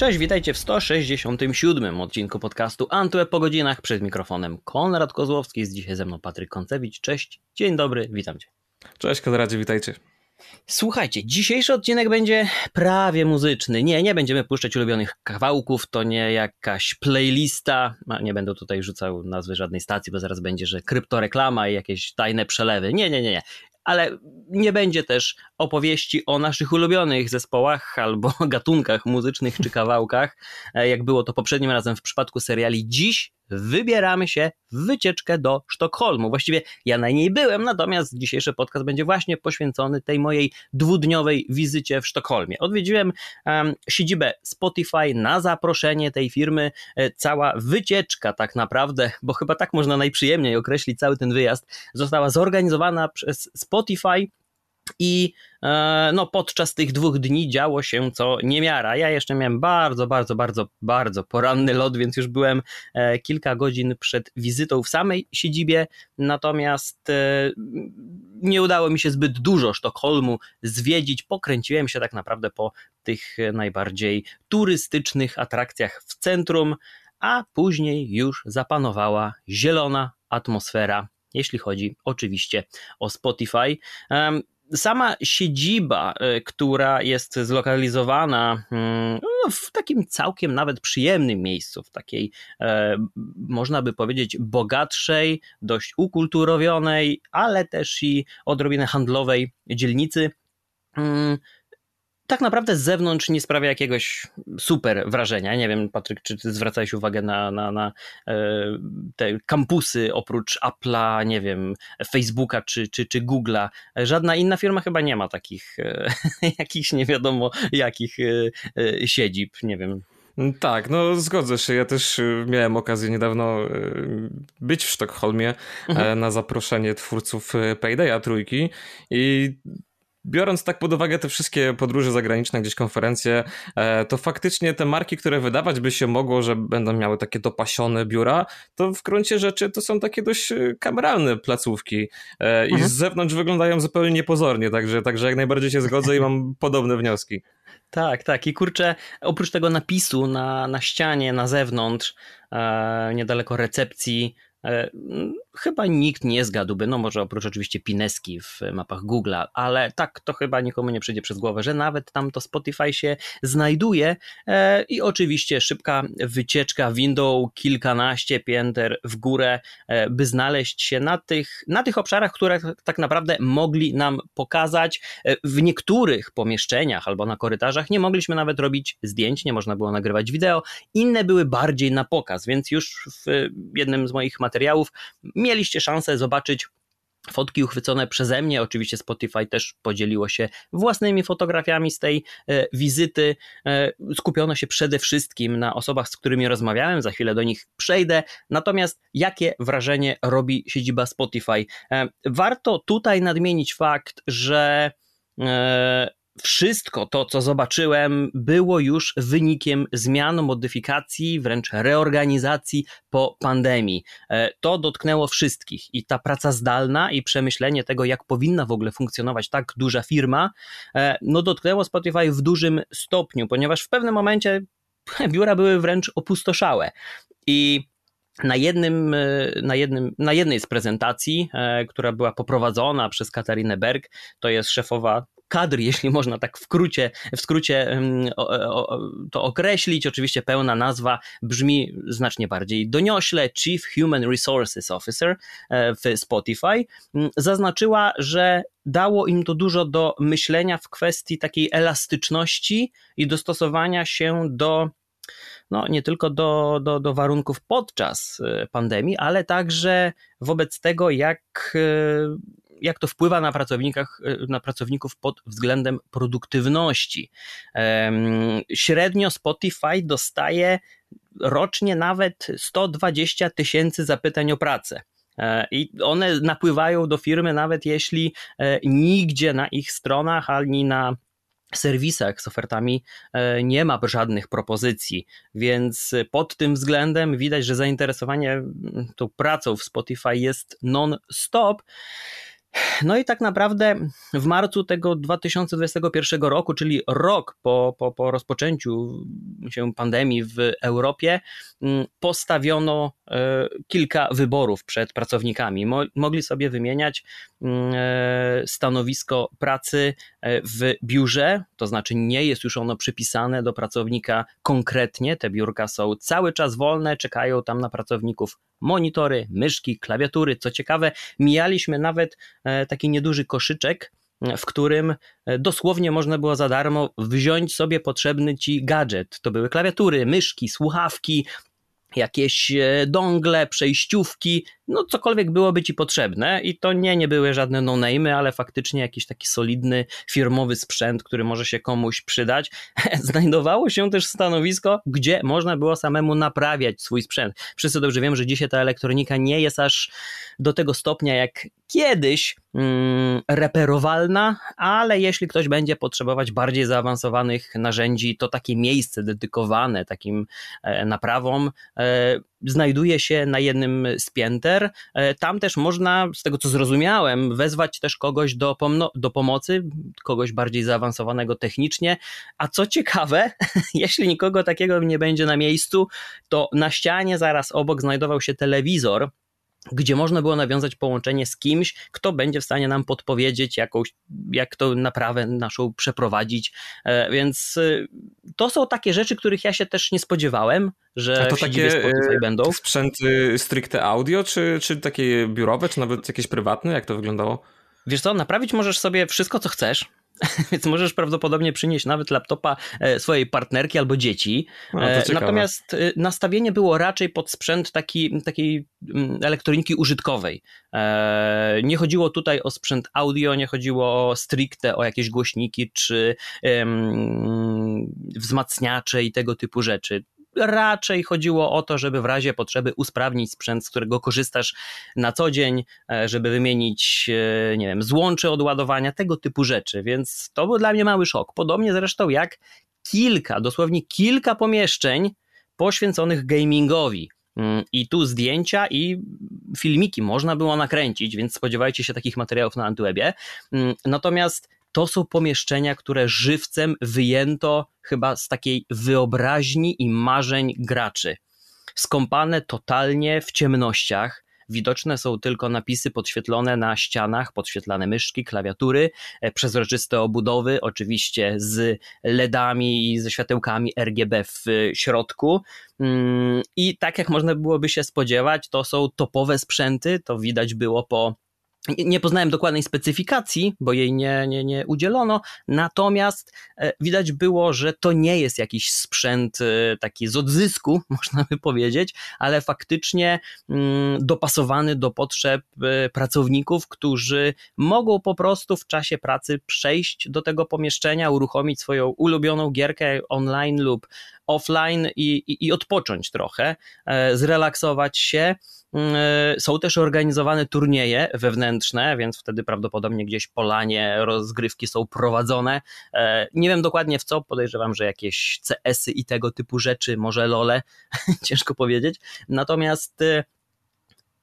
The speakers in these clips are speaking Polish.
Cześć, witajcie w 167 odcinku podcastu Antweb po godzinach. Przed mikrofonem Konrad Kozłowski, jest dzisiaj ze mną Patryk Koncewicz. Cześć, dzień dobry, witam cię. Cześć Konradzie, witajcie. Słuchajcie, dzisiejszy odcinek będzie prawie muzyczny. Nie, nie będziemy puszczać ulubionych kawałków, to nie jakaś playlista. Nie będę tutaj rzucał nazwy żadnej stacji, bo zaraz będzie, że kryptoreklama i jakieś tajne przelewy. Nie, nie, nie, nie ale nie będzie też opowieści o naszych ulubionych zespołach albo gatunkach muzycznych czy kawałkach, e, jak było to poprzednim razem w przypadku seriali. Dziś wybieramy się w wycieczkę do Sztokholmu. Właściwie ja na niej byłem, natomiast dzisiejszy podcast będzie właśnie poświęcony tej mojej dwudniowej wizycie w Sztokholmie. Odwiedziłem um, siedzibę Spotify na zaproszenie tej firmy. E, cała wycieczka tak naprawdę, bo chyba tak można najprzyjemniej określić cały ten wyjazd, została zorganizowana przez Spotify i e, no, podczas tych dwóch dni działo się co niemiara. Ja jeszcze miałem bardzo, bardzo, bardzo, bardzo poranny lot, więc już byłem e, kilka godzin przed wizytą w samej siedzibie, natomiast e, nie udało mi się zbyt dużo Sztokholmu zwiedzić. Pokręciłem się tak naprawdę po tych najbardziej turystycznych atrakcjach w centrum, a później już zapanowała zielona atmosfera jeśli chodzi oczywiście o Spotify sama siedziba, e, która jest zlokalizowana mm, no, w takim całkiem nawet przyjemnym miejscu, w takiej, e, można by powiedzieć, bogatszej, dość ukulturowionej, ale też i odrobinę handlowej dzielnicy, mm, tak naprawdę z zewnątrz nie sprawia jakiegoś super wrażenia. Nie wiem, Patryk, czy ty zwracałeś uwagę na, na, na e, te kampusy oprócz Apple'a, nie wiem, Facebooka czy, czy, czy Google'a. Żadna inna firma chyba nie ma takich e, jakichś nie wiadomo jakich e, siedzib, nie wiem. Tak, no zgodzę się. Ja też miałem okazję niedawno być w Sztokholmie mhm. na zaproszenie twórców Paydaya trójki i biorąc tak pod uwagę te wszystkie podróże zagraniczne, gdzieś konferencje, e, to faktycznie te marki, które wydawać by się mogło, że będą miały takie dopasione biura, to w gruncie rzeczy to są takie dość e, kameralne placówki e, i mhm. z zewnątrz wyglądają zupełnie niepozornie, także, także jak najbardziej się zgodzę i mam podobne wnioski. Tak, tak. I kurczę, oprócz tego napisu na, na ścianie, na zewnątrz, e, niedaleko recepcji, chyba nikt nie zgadłby, no może oprócz oczywiście Pineski w mapach Google'a, ale tak to chyba nikomu nie przyjdzie przez głowę, że nawet tam to Spotify się znajduje e, i oczywiście szybka wycieczka windą kilkanaście pięter w górę, e, by znaleźć się na tych, na tych obszarach, które tak naprawdę mogli nam pokazać. W niektórych pomieszczeniach albo na korytarzach nie mogliśmy nawet robić zdjęć, nie można było nagrywać wideo, inne były bardziej na pokaz, więc już w jednym z moich materiałów materiałów, mieliście szansę zobaczyć Fotki uchwycone przeze mnie, oczywiście Spotify też podzieliło się własnymi fotografiami z tej e, wizyty. E, skupiono się przede wszystkim na osobach, z którymi rozmawiałem, za chwilę do nich przejdę. Natomiast jakie wrażenie robi siedziba Spotify? E, warto tutaj nadmienić fakt, że wszystko to, co zobaczyłem, było już wynikiem zmian, modyfikacji, wręcz reorganizacji po pandemii. E, to dotknęło wszystkich i ta praca zdalna i przemyślenie tego, jak powinna w ogóle funkcjonować tak duża firma, e, no dotknęło Spotify w dużym stopniu, ponieważ w pewnym momencie biura były wręcz opustoszałe. I na, jednym, e, na, jednym, na jednej z prezentacji, która była poprowadzona przez Katarinę Berg, to jest szefowa kadr, jeśli można tak w skrócie, w skrócie to określić. Oczywiście pełna nazwa brzmi znacznie bardziej doniośle. Chief Human Resources Officer e, w Spotify zaznaczyła, że dało im to dużo do myślenia w kwestii takiej elastyczności i dostosowania się do no, nie tylko do, do, do warunków podczas e, pandemii, ale także wobec tego, jak e, jak to wpływa na, pracownikach, na pracowników pod względem produktywności. Średnio Spotify dostaje rocznie nawet 120 tysięcy zapytań o pracę. E, I one napływają do firmy, nawet jeśli e, nigdzie na ich stronach ani na serwisach z ofertami e, nie ma żadnych propozycji, więc pod tym względem widać, że zainteresowanie tą pracą w Spotify jest non-stop. No i tak naprawdę w marcu tego 2021 roku, czyli rok po, po, po rozpoczęciu się pandemii w Europie, mm, postawiono e, kilka wyborów przed pracownikami. Mogli sobie wymieniać mm, e, stanowisko pracy e, w biurze, to znaczy nie jest już ono przypisane do pracownika konkretnie. Te biurka są cały czas wolne, czekają tam na pracowników monitory, myszki, klawiatury. Co ciekawe, mijaliśmy nawet taki nieduży koszyczek w którym e, dosłownie można było za darmo wziąć sobie potrzebny ci gadżet. To były klawiatury, myszki, słuchawki, jakieś e, dongle, przejściówki, no cokolwiek byłoby ci potrzebne i to nie, nie były żadne no-name'y, ale faktycznie jakiś taki solidny, firmowy sprzęt, który może się komuś przydać. Znajdowało się też stanowisko, gdzie można było samemu naprawiać swój sprzęt. Wszyscy dobrze wiem, że dzisiaj ta elektronika nie jest aż do tego stopnia jak kiedyś mm, reperowalna, ale jeśli ktoś będzie potrzebować bardziej zaawansowanych narzędzi, to takie miejsce dedykowane takim e, naprawom e, znajduje się na jednym z pięter. E, tam też można, z tego co zrozumiałem, wezwać też kogoś do, do pomocy, kogoś bardziej zaawansowanego technicznie. A co ciekawe, jeśli nikogo takiego nie będzie na miejscu, to na ścianie zaraz obok znajdował się telewizor, gdzie można było nawiązać połączenie z kimś, kto będzie w stanie nam podpowiedzieć jakąś, jak to naprawę naszą przeprowadzić. E, więc e, to są takie rzeczy, których ja się też nie spodziewałem, że A to takie Spotify e, będą. Sprzęty stricte audio, czy, czy takie biurowe, czy nawet jakieś prywatne? Jak to wyglądało? Wiesz co, naprawić możesz sobie wszystko, co chcesz. Więc możesz prawdopodobnie przynieść nawet laptopa e, swojej partnerki albo dzieci. No, Natomiast e, nastawienie było raczej pod sprzęt taki, takiej mm, elektroniki użytkowej. Nie chodziło tutaj o sprzęt audio, nie chodziło stricte o jakieś głośniki czy wzmacniacze i tego typu rzeczy raczej chodziło o to, żeby w razie potrzeby usprawnić sprzęt, z którego korzystasz na co dzień, e, żeby wymienić, e, nie wiem, złącze od ładowania, tego typu rzeczy, więc to był dla mnie mały szok. Podobnie zresztą jak kilka, dosłownie kilka pomieszczeń poświęconych gamingowi. Mm, I tu zdjęcia i filmiki można było nakręcić, więc spodziewajcie się takich materiałów na Antywebie. Mm, natomiast to są pomieszczenia, które żywcem wyjęto chyba z takiej wyobraźni i marzeń graczy. Skąpane totalnie w ciemnościach, Widoczne są tylko napisy podświetlone na ścianach, podświetlane myszki, klawiatury, e, przezroczyste obudowy, oczywiście z LEDami i ze światełkami RGB w środku. Mm, I tak jak można byłoby się spodziewać, to są topowe sprzęty, to widać było po nie poznałem dokładnej specyfikacji, bo jej nie, nie, nie udzielono, natomiast e, widać było, że to nie jest jakiś sprzęt e, taki z odzysku, można by powiedzieć, ale faktycznie mm, dopasowany do potrzeb e, pracowników, którzy mogą po prostu w czasie pracy przejść do tego pomieszczenia, uruchomić swoją ulubioną gierkę online lub offline i, i, i odpocząć trochę, zrelaksować się. Mm, e, są też organizowane turnieje wewnętrzne, więc wtedy prawdopodobnie gdzieś po lanie rozgrywki są prowadzone. E, nie wiem dokładnie w co, podejrzewam, że jakieś CS-y i tego typu rzeczy, może lole, ciężko powiedzieć. Natomiast e,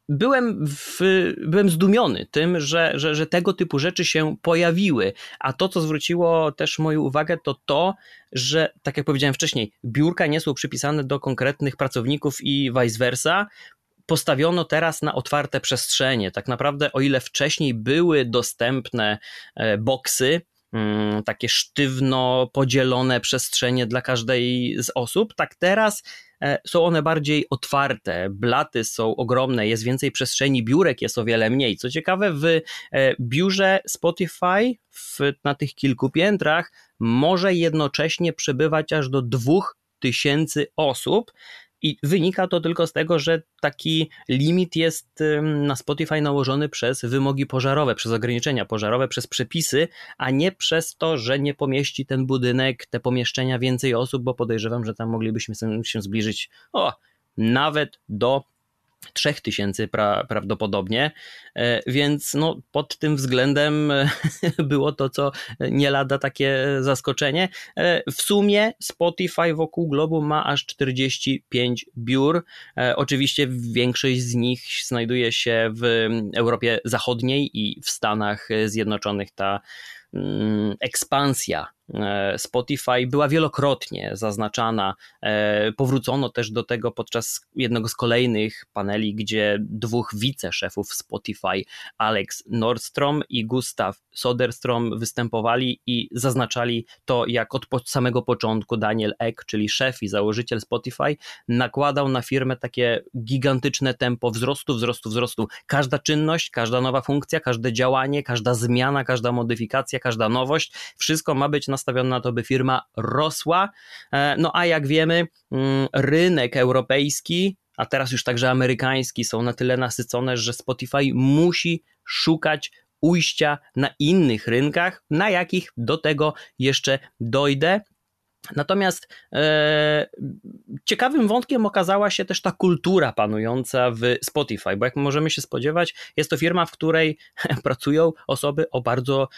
byłem, w, byłem zdumiony tym, że, że, że tego typu rzeczy się pojawiły. A to, co zwróciło też moją uwagę, to to, że, tak jak powiedziałem wcześniej, biurka nie są przypisane do konkretnych pracowników i vice versa postawiono teraz na otwarte przestrzenie. Tak naprawdę, o ile wcześniej były dostępne e, boksy, takie sztywno podzielone przestrzenie dla każdej z osób, tak teraz e, są one bardziej otwarte, blaty są ogromne, jest więcej przestrzeni, biurek jest o wiele mniej. Co ciekawe, w e, biurze Spotify w, na tych kilku piętrach może jednocześnie przebywać aż do dwóch tysięcy osób, i wynika to tylko z tego, że taki limit jest na Spotify nałożony przez wymogi pożarowe, przez ograniczenia pożarowe, przez przepisy, a nie przez to, że nie pomieści ten budynek, te pomieszczenia więcej osób, bo podejrzewam, że tam moglibyśmy się zbliżyć o, nawet do 3000 pra, prawdopodobnie, e, więc no, pod tym względem e, było to, co nie lada takie zaskoczenie. E, w sumie Spotify wokół globu ma aż 45 biur. Oczywiście większość z nich znajduje się w Europie Zachodniej i w Stanach Zjednoczonych ta ekspansja Spotify była wielokrotnie zaznaczana. E, powrócono też do tego podczas jednego z kolejnych paneli, gdzie dwóch wiceszefów Spotify, Alex Nordstrom i Gustav Soderstrom, występowali i zaznaczali to, jak od samego początku Daniel Ek, czyli szef i założyciel Spotify, nakładał na firmę takie gigantyczne tempo wzrostu, wzrostu, wzrostu. Każda czynność, każda nowa funkcja, każde działanie, każda zmiana, każda modyfikacja, każda nowość, wszystko ma być na nastawiony na to, by firma rosła. E, no a jak wiemy, mm, rynek europejski, a teraz już także amerykański są na tyle nasycone, że Spotify musi szukać ujścia na innych rynkach, na jakich do tego jeszcze dojdę. Natomiast e, ciekawym wątkiem okazała się też ta kultura panująca w Spotify, bo jak możemy się spodziewać, jest to firma, w której pracują osoby o bardzo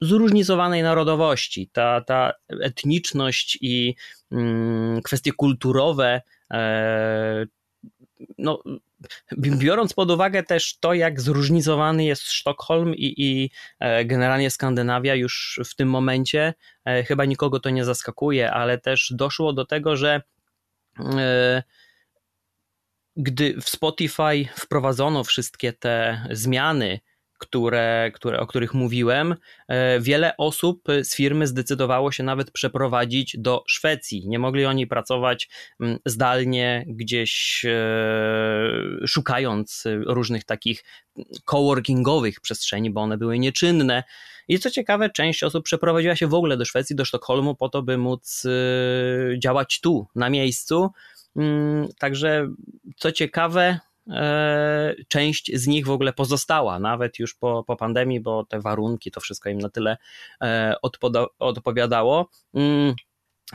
zróżnicowanej narodowości. Ta, ta etniczność i mm, kwestie kulturowe, e, no, biorąc pod uwagę też to, jak zróżnicowany jest Sztokholm i, i e, generalnie Skandynawia już w tym momencie, e, chyba nikogo to nie zaskakuje, ale też doszło do tego, że gdy w Spotify wprowadzono wszystkie te zmiany, które, które, o których mówiłem, e, wiele osób z firmy zdecydowało się nawet przeprowadzić do Szwecji. Nie mogli oni pracować mm, zdalnie, gdzieś e, szukając różnych takich coworkingowych przestrzeni, bo one były nieczynne. I co ciekawe, część osób przeprowadziła się w ogóle do Szwecji, do Sztokholmu, po to, by móc e, działać tu, na miejscu. Mm, także, co ciekawe, E, część z nich w ogóle pozostała, nawet już po, po pandemii, bo te warunki, to wszystko im na tyle e, odpoda- odpowiadało. Mm,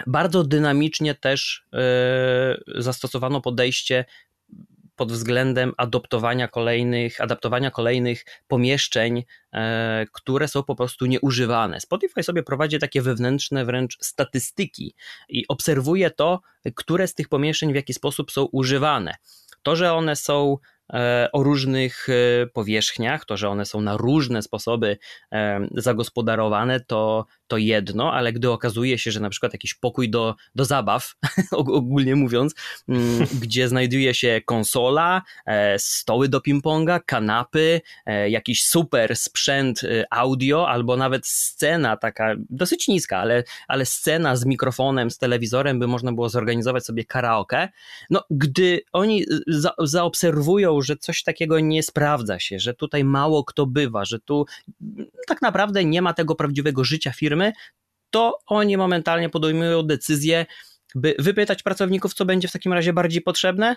bardzo dynamicznie też e, zastosowano podejście pod względem adoptowania kolejnych, adaptowania kolejnych pomieszczeń, które są po prostu nieużywane. Spotify sobie prowadzi takie wewnętrzne wręcz statystyki i obserwuje to, które z tych pomieszczeń w jaki sposób są używane. To, że one są o różnych e, powierzchniach, to, że one są na różne sposoby e, zagospodarowane, to, to jedno, ale gdy okazuje się, że na przykład jakiś pokój do, do zabaw, ogólnie mówiąc, mm, gdzie znajduje się konsola, e, stoły do ping-ponga, kanapy, e, jakiś super sprzęt e, audio, albo nawet scena taka dosyć niska, ale, ale scena z mikrofonem, z telewizorem, by można było zorganizować sobie karaoke. No, gdy oni za, zaobserwują, że coś takiego nie sprawdza się, że tutaj mało kto bywa, że tu tak naprawdę nie ma tego prawdziwego życia firmy, to oni momentalnie podejmują decyzję, by wypytać pracowników, co będzie w takim razie bardziej potrzebne,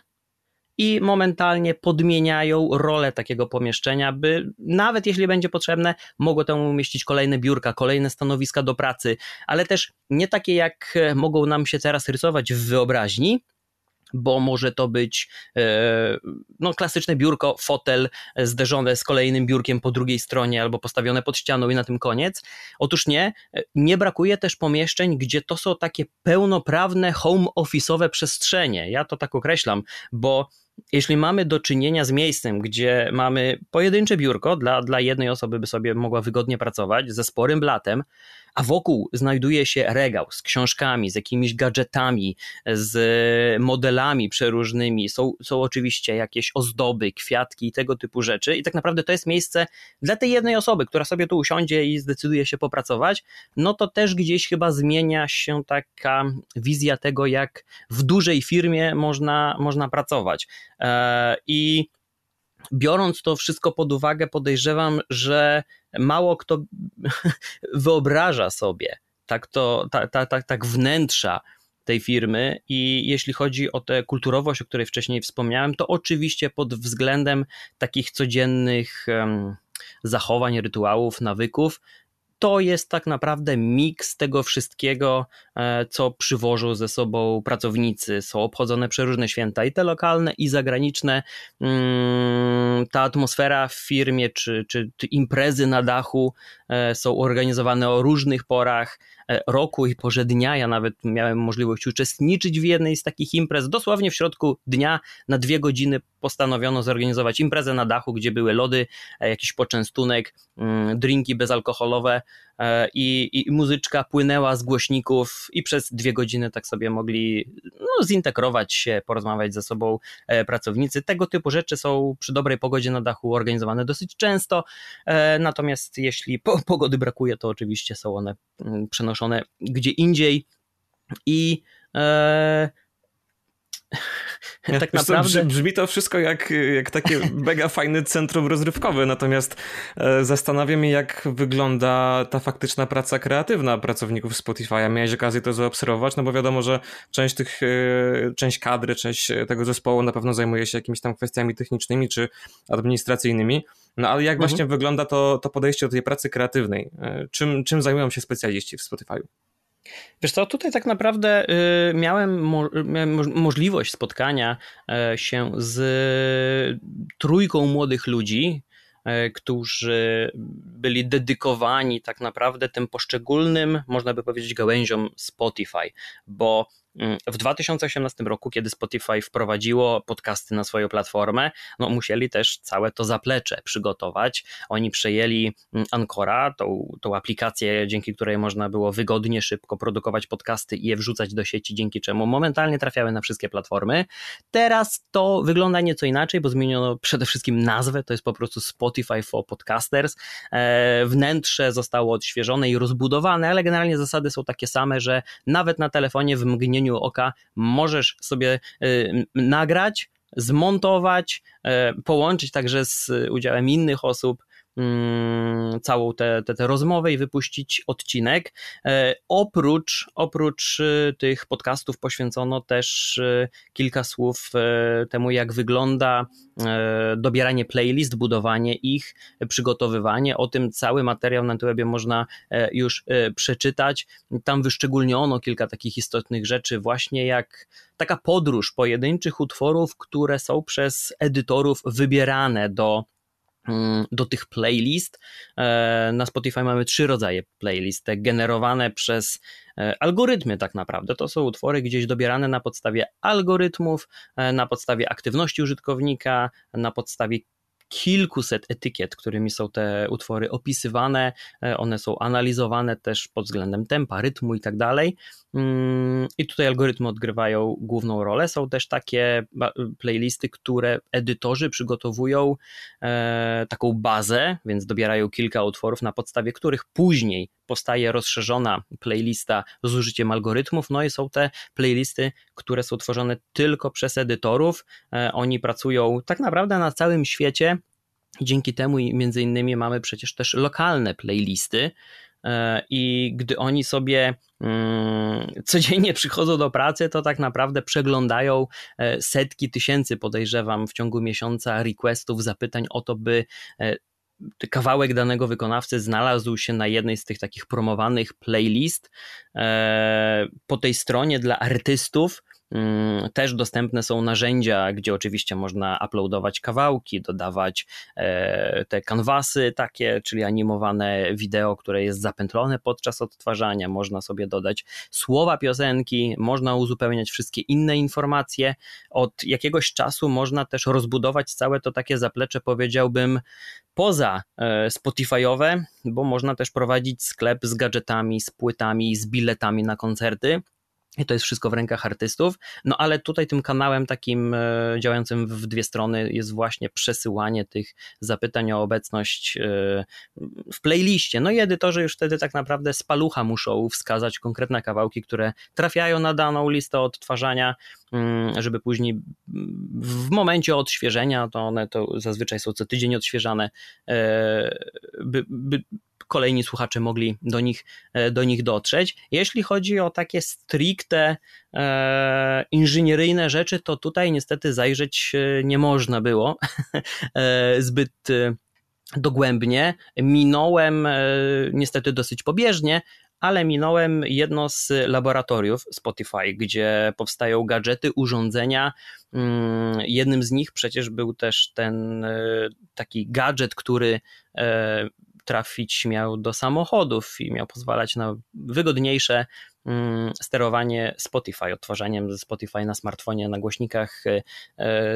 i momentalnie podmieniają rolę takiego pomieszczenia, by nawet jeśli będzie potrzebne, mogło tam umieścić kolejne biurka, kolejne stanowiska do pracy, ale też nie takie jak mogą nam się teraz rysować w wyobraźni, bo może to być e, no, klasyczne biurko, fotel zderzone z kolejnym biurkiem po drugiej stronie albo postawione pod ścianą i na tym koniec. Otóż nie, nie brakuje też pomieszczeń, gdzie to są takie pełnoprawne home office'owe przestrzenie. Ja to tak określam, bo jeśli mamy do czynienia z miejscem, gdzie mamy pojedyncze biurko dla, dla jednej osoby, by sobie mogła wygodnie pracować, ze sporym blatem, a wokół znajduje się regał z książkami, z jakimiś gadżetami, z modelami przeróżnymi, są, są oczywiście jakieś ozdoby, kwiatki i tego typu rzeczy i tak naprawdę to jest miejsce dla tej jednej osoby, która sobie tu usiądzie i zdecyduje się popracować, no to też gdzieś chyba zmienia się taka wizja tego, jak w dużej firmie można, można pracować. E, I biorąc to wszystko pod uwagę, podejrzewam, że mało kto wyobraża sobie tak, to, tak, tak, tak, tak wnętrza tej firmy i jeśli chodzi o tę kulturowość, o której wcześniej wspomniałem, to oczywiście pod względem takich codziennych zachowań, rytuałów, nawyków, to jest tak naprawdę miks tego wszystkiego, co przywożą ze sobą pracownicy. Są obchodzone przeróżne święta i te lokalne, i zagraniczne. Mm, ta atmosfera w firmie, czy, czy imprezy na dachu są organizowane o różnych porach. E, roku i porze dnia. Ja nawet miałem możliwość uczestniczyć w jednej z takich imprez. Dosłownie w środku dnia na dwie godziny postanowiono zorganizować imprezę na dachu, gdzie były lody, e, jakiś poczęstunek, mm, drinki bezalkoholowe e, i, i muzyczka płynęła z głośników i przez dwie godziny tak sobie mogli no, zintegrować się, porozmawiać ze sobą pracownicy. Tego typu rzeczy są przy dobrej pogodzie na dachu organizowane dosyć często, natomiast jeśli pogody brakuje, to oczywiście są one mm, przenoszone gdzie indziej i e, tak naprawdę. Brzmi to wszystko jak, jak takie mega fajne centrum rozrywkowe, natomiast e, zastanawiam się, jak wygląda ta faktyczna praca kreatywna pracowników Spotify'a. Miałeś okazję to zaobserwować, no bo wiadomo, że część tych, e, część kadry, część tego zespołu na pewno zajmuje się jakimiś tam kwestiami technicznymi czy administracyjnymi. No ale jak mhm. właśnie wygląda to, to podejście do tej pracy kreatywnej? E, czym, czym zajmują się specjaliści w Spotify'u? Wiesz co, tutaj tak naprawdę y, miałem, miałem możliwość spotkania e, się z trójką młodych ludzi, e, którzy byli dedykowani tak naprawdę tym poszczególnym, można by powiedzieć, gałęziom Spotify, bo w 2018 roku, kiedy Spotify wprowadziło podcasty na swoją platformę, no musieli też całe to zaplecze przygotować. Oni przejęli mm, Ancora, tą, tą aplikację, dzięki której można było wygodnie, szybko produkować podcasty i je wrzucać do sieci, dzięki czemu momentalnie trafiały na wszystkie platformy. Teraz to wygląda nieco inaczej, bo zmieniono przede wszystkim nazwę, to jest po prostu Spotify for Podcasters. E, wnętrze zostało odświeżone i rozbudowane, ale generalnie zasady są takie same, że nawet na telefonie w mgnieniu mgnieniu oka możesz sobie y, nagrać, zmontować, y, połączyć także z udziałem innych osób całą tę te, te, rozmowę i wypuścić odcinek. E, oprócz, oprócz y, tych podcastów poświęcono też kilka słów e, temu, jak wygląda E, dobieranie playlist, budowanie ich, przygotowywanie. O tym cały materiał na webie można e, już e, przeczytać. Tam wyszczególniono kilka takich istotnych rzeczy, właśnie jak taka podróż pojedynczych utworów, które są przez edytorów wybierane do mm, do tych playlist. Na Spotify mamy trzy rodzaje playlist, te generowane przez E, algorytmy tak naprawdę. To są utwory gdzieś dobierane na podstawie algorytmów, e, na podstawie aktywności użytkownika, na podstawie kilkuset etykiet, którymi są te utwory opisywane. E, one są analizowane też pod względem tempa, rytmu i tak dalej. Mm, I tutaj algorytmy odgrywają główną rolę. Są też takie playlisty, które edytorzy przygotowują e, taką bazę, więc dobierają kilka utworów, na podstawie których później powstaje rozszerzona playlista z użyciem algorytmów. No i są te playlisty, które są tworzone tylko przez edytorów. E, oni pracują tak naprawdę na całym świecie. Dzięki temu między innymi mamy przecież też lokalne playlisty, i gdy oni sobie mm, codziennie przychodzą do pracy, to tak naprawdę przeglądają e, setki tysięcy, podejrzewam, w ciągu miesiąca requestów, zapytań o to, by e, kawałek danego wykonawcy znalazł się na jednej z tych takich promowanych playlist. Po tej stronie dla artystów też dostępne są narzędzia, gdzie oczywiście można uploadować kawałki, dodawać e, te kanwasy takie, czyli animowane wideo, które jest zapętlone podczas odtwarzania. Można sobie dodać słowa piosenki, można uzupełniać wszystkie inne informacje. Od jakiegoś czasu można też rozbudować całe to takie zaplecze, powiedziałbym, poza e, Spotify'owe, bo można też prowadzić sklep z gadżetami, z płytami, z biletami na koncerty. I to jest wszystko w rękach artystów. No ale tutaj tym kanałem takim e, działającym w dwie strony jest właśnie przesyłanie tych zapytań o obecność e, w playliście. No i edytorzy już wtedy tak naprawdę z palucha muszą wskazać konkretne kawałki, które trafiają na daną listę odtwarzania, mm, żeby później w momencie odświeżenia, to one to zazwyczaj są co tydzień odświeżane, e, by, by kolejni słuchacze mogli do nich, e, do nich dotrzeć. Jeśli chodzi o takie stricte e, inżynieryjne rzeczy, to tutaj niestety zajrzeć e, nie można było zbyt dogłębnie. Minąłem niestety dosyć pobieżnie, ale minąłem jedno z laboratoriów Spotify, gdzie powstają gadżety, urządzenia. Mm, jednym z nich przecież był też ten taki gadżet, który trafić miał do samochodów i miał pozwalać na wygodniejsze mm, sterowanie Spotify, odtwarzaniem Spotify na smartfonie, na głośnikach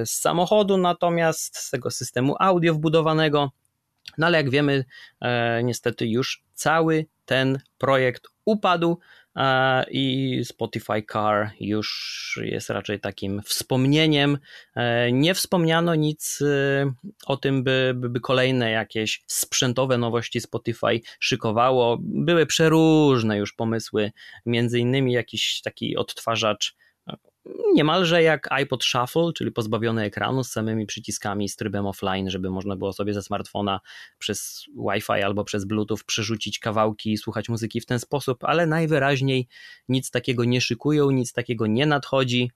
z samochodu, natomiast z tego systemu audio wbudowanego. No ale jak wiemy, e, niestety już cały ten projekt upadł. e, i Spotify Car już jest raczej takim wspomnieniem. E, nie wspomniano nic o tym, by, by kolejne jakieś sprzętowe nowości Spotify szykowało. Były przeróżne już pomysły, między innymi jakiś taki odtwarzacz niemalże jak iPod Shuffle, czyli pozbawiony ekranu z samymi przyciskami, z trybem offline, żeby można było sobie ze smartfona przez Wi-Fi albo przez Bluetooth przerzucić kawałki i słuchać muzyki w ten sposób, ale najwyraźniej nic takiego nie szykują, nic takiego nie nadchodzi,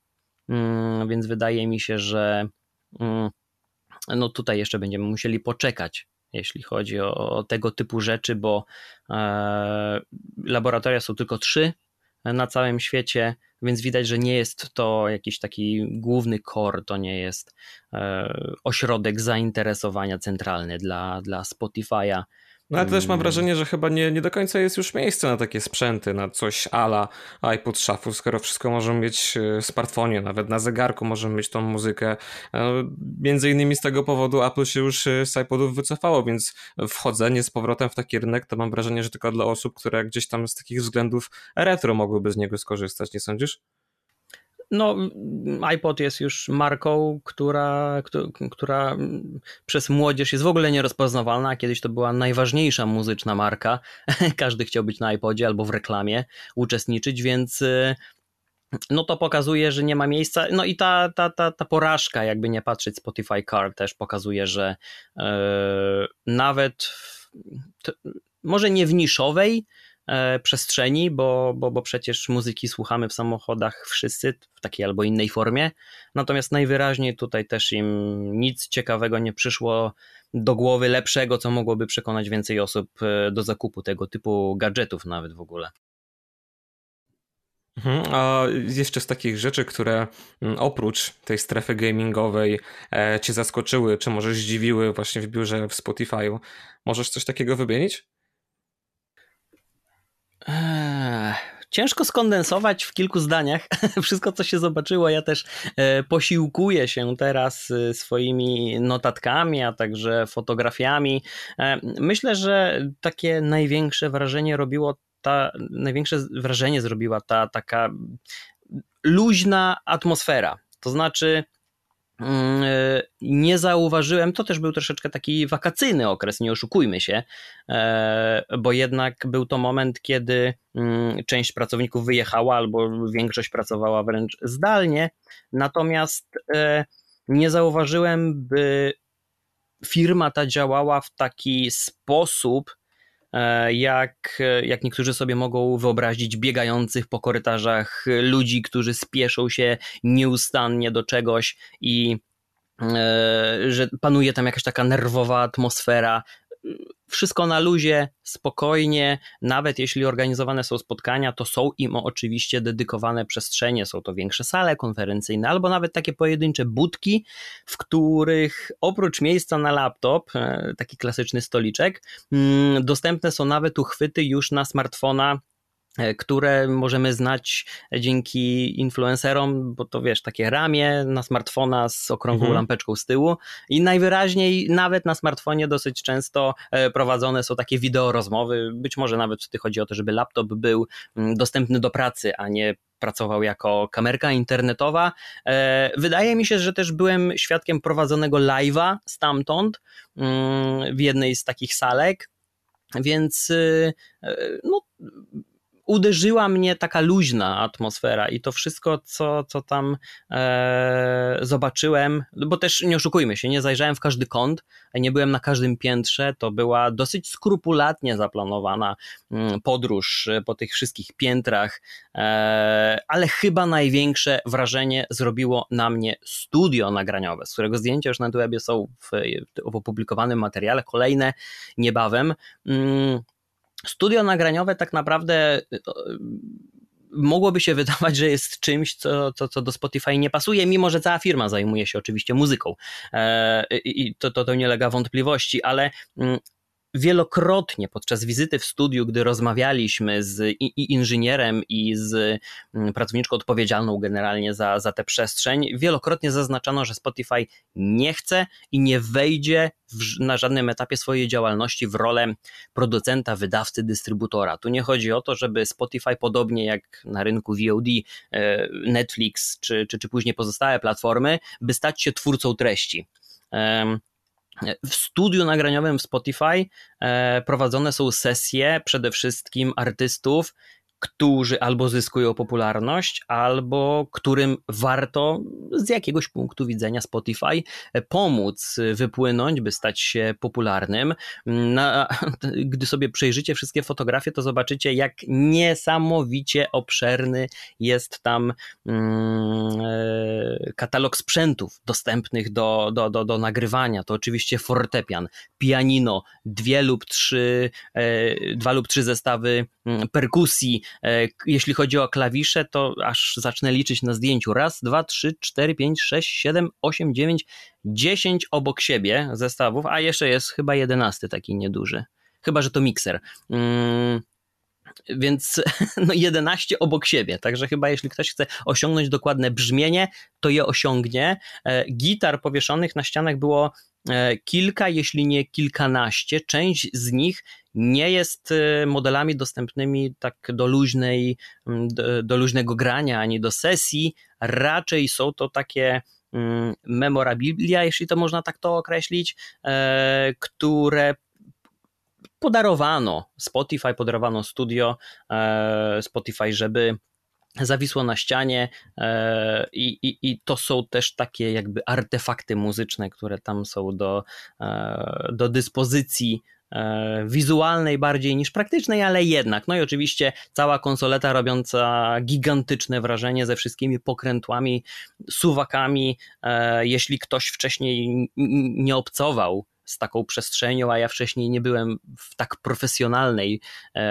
mm, więc wydaje mi się, że mm, no tutaj jeszcze będziemy musieli poczekać, jeśli chodzi o, tego typu rzeczy, bo e, laboratoria są tylko trzy na całym świecie, więc widać, że nie jest to jakiś taki główny core, to nie jest e, ośrodek zainteresowania centralny dla, dla Spotify'a. No ale też mam wrażenie, że chyba nie, nie do końca jest już miejsce na takie sprzęty, na coś ala iPod Shuffle, skoro wszystko możemy mieć e, w smartfonie, nawet na zegarku możemy mieć tą muzykę. E, między innymi z tego powodu Apple się już e, z iPodów wycofało, więc wchodzenie z powrotem w taki rynek to mam wrażenie, że tylko dla osób, które gdzieś tam z takich względów retro mogłyby z niego skorzystać, nie sądzisz? No, iPod jest już marką, która, która przez młodzież jest w ogóle nierozpoznawalna. Kiedyś to była najważniejsza muzyczna marka. Każdy chciał być na iPodzie albo w reklamie uczestniczyć, więc y, no to pokazuje, że nie ma miejsca. No i ta, ta, ta, ta porażka, jakby nie patrzeć, Spotify Card też pokazuje, że yy, nawet w, to, może nie w niszowej, przestrzeni, bo, bo, bo przecież muzyki słuchamy w samochodach wszyscy w takiej albo innej formie. Natomiast najwyraźniej tutaj też im nic ciekawego nie przyszło do głowy lepszego, co mogłoby przekonać więcej osób e, do zakupu tego typu gadżetów, nawet w ogóle. Mhm, a jeszcze z takich rzeczy, które mm, oprócz tej strefy gamingowej e, cię zaskoczyły, czy może zdziwiły właśnie w biurze w Spotify'u, możesz coś takiego wymienić? Ciężko skondensować w kilku zdaniach wszystko, co się zobaczyło. Ja też e, posiłkuję się teraz e, swoimi notatkami, a także fotografiami. E, myślę, że takie największe wrażenie robiło ta, największe wrażenie zrobiła ta taka luźna atmosfera. To znaczy, nie zauważyłem, to też był troszeczkę taki wakacyjny okres, nie oszukujmy się, e, bo jednak był to moment, kiedy mm, część pracowników wyjechała albo większość pracowała wręcz zdalnie, natomiast e, nie zauważyłem, by firma ta działała w taki sposób, E, jak, jak niektórzy sobie mogą wyobrazić biegających po korytarzach ludzi, którzy spieszą się nieustannie do czegoś i e, że panuje tam jakaś taka nerwowa atmosfera wszystko na luzie, spokojnie, nawet jeśli organizowane są spotkania, to są im oczywiście dedykowane przestrzenie, są to większe sale konferencyjne, albo nawet takie pojedyncze budki, w których oprócz miejsca na laptop, e, taki klasyczny stoliczek, mm, dostępne są nawet uchwyty już na smartfona które możemy znać dzięki influencerom, bo to wiesz, takie ramię na smartfona z okrągłą mhm. lampeczką z tyłu i najwyraźniej nawet na smartfonie dosyć często e, prowadzone są takie wideo rozmowy, być może nawet wtedy chodzi o to, żeby laptop był mm, dostępny do pracy, a nie pracował jako kamerka internetowa. E, wydaje mi się, że też byłem świadkiem prowadzonego live'a stamtąd mm, w jednej z takich salek, więc no uderzyła mnie taka luźna atmosfera i to wszystko, co, co tam e, zobaczyłem, bo też nie oszukujmy się, nie zajrzałem w każdy kąt, nie byłem na każdym piętrze, to była dosyć skrupulatnie zaplanowana mm, podróż e, po tych wszystkich piętrach, e, ale chyba największe wrażenie zrobiło na mnie studio nagraniowe, z którego zdjęcia już na webie są w, w opublikowanym materiale, kolejne niebawem. Mm, studio nagraniowe tak naprawdę mogłoby się wydawać, że jest czymś, co, co, co do Spotify nie pasuje, mimo że cała firma zajmuje się oczywiście muzyką. I to, to, to nie lega wątpliwości, ale mm, wielokrotnie podczas wizyty w studiu, gdy rozmawialiśmy z i, inżynierem i z mm, pracowniczką odpowiedzialną generalnie za, za tę przestrzeń, wielokrotnie zaznaczano, że Spotify nie chce i nie wejdzie w, na żadnym etapie swojej działalności w rolę producenta, wydawcy, dystrybutora. Tu nie chodzi o to, żeby Spotify, podobnie jak na rynku VOD, e, Netflix czy, czy, czy później pozostałe platformy, by stać się twórcą treści. W studiu nagraniowym w Spotify e, prowadzone są sesje przede wszystkim artystów, którzy albo zyskują popularność, albo którym warto z jakiegoś punktu widzenia Spotify pomóc wypłynąć, by stać się popularnym. Na, gdy sobie przejrzycie wszystkie fotografie, to zobaczycie, jak niesamowicie obszerny jest tam mm, e, katalog sprzętów dostępnych do, do, do, do nagrywania. To oczywiście fortepian, pianino, dwie lub trzy, e, dwa lub trzy zestawy mm, perkusji, E, jeśli chodzi o klawisze, to aż zacznę liczyć na zdjęciu. Raz, dwa, trzy, cztery, pięć, sześć, siedem, osiem, dziewięć, dziesięć obok siebie zestawów, a jeszcze jest chyba jedenasty taki nieduży. Chyba, że to mikser. Mm, więc no 11 obok siebie, także chyba jeśli ktoś chce osiągnąć dokładne brzmienie, to je osiągnie. E, gitar powieszonych na ścianach było e, kilka, jeśli nie kilkanaście. Część z nich nie jest y, modelami dostępnymi tak do luźnej, do, luźnego grania ani do sesji, raczej są to takie mm, memorabilia, jeśli to można tak to określić, e, które podarowano Spotify, podarowano studio e, Spotify, żeby zawisło na ścianie e, i, i, i to są też takie jakby artefakty muzyczne, które tam są do, do dyspozycji E, wizualnej bardziej niż praktycznej, ale jednak. No i oczywiście cała konsoleta robiąca gigantyczne wrażenie ze wszystkimi pokrętłami, suwakami. E, jeśli ktoś wcześniej nie obcował z taką przestrzenią, a ja wcześniej nie byłem w tak profesjonalnej, e,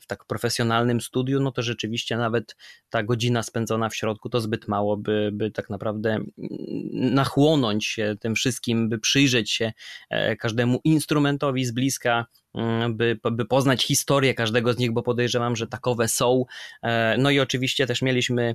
w tak profesjonalnym studiu, no to rzeczywiście nawet ta godzina spędzona w środku to zbyt mało, by, by tak naprawdę nachłonąć się tym wszystkim, by przyjrzeć się e, każdemu instrumentowi z bliska, mm, by, by poznać historię każdego z nich, bo podejrzewam, że takowe są. E, no i oczywiście też mieliśmy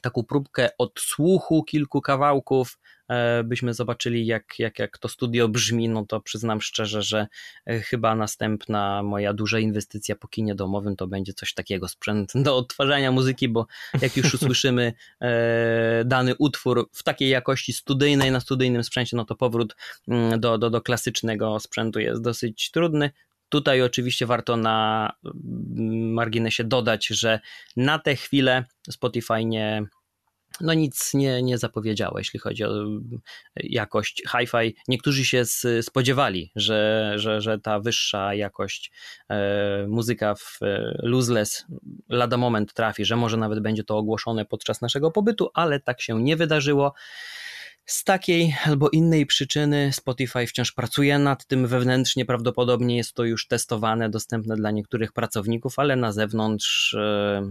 taką próbkę odsłuchu kilku kawałków, e, byśmy zobaczyli, jak, jak, jak to studio brzmi, no to przyznam szczerze, że e, chyba następna moja duża inwestycja po kinie domowym to będzie coś takiego, sprzęt do odtwarzania muzyki, bo jak już usłyszymy e, dany utwór w takiej jakości studyjnej, na studyjnym sprzęcie, no to powrót mm, do, do, do klasycznego sprzętu jest dosyć trudny. Tutaj oczywiście warto na mm, marginesie dodać, że na tę chwilę Spotify nie, no nic nie, nie zapowiedziało, jeśli chodzi o jakość hi-fi. Niektórzy się spodziewali, że, że, że ta wyższa jakość e, muzyka w e, Lossless lada moment trafi, że może nawet będzie to ogłoszone podczas naszego pobytu, ale tak się nie wydarzyło. Z takiej albo innej przyczyny Spotify wciąż pracuje nad tym wewnętrznie, prawdopodobnie jest to już testowane, dostępne dla niektórych pracowników, ale na zewnątrz e,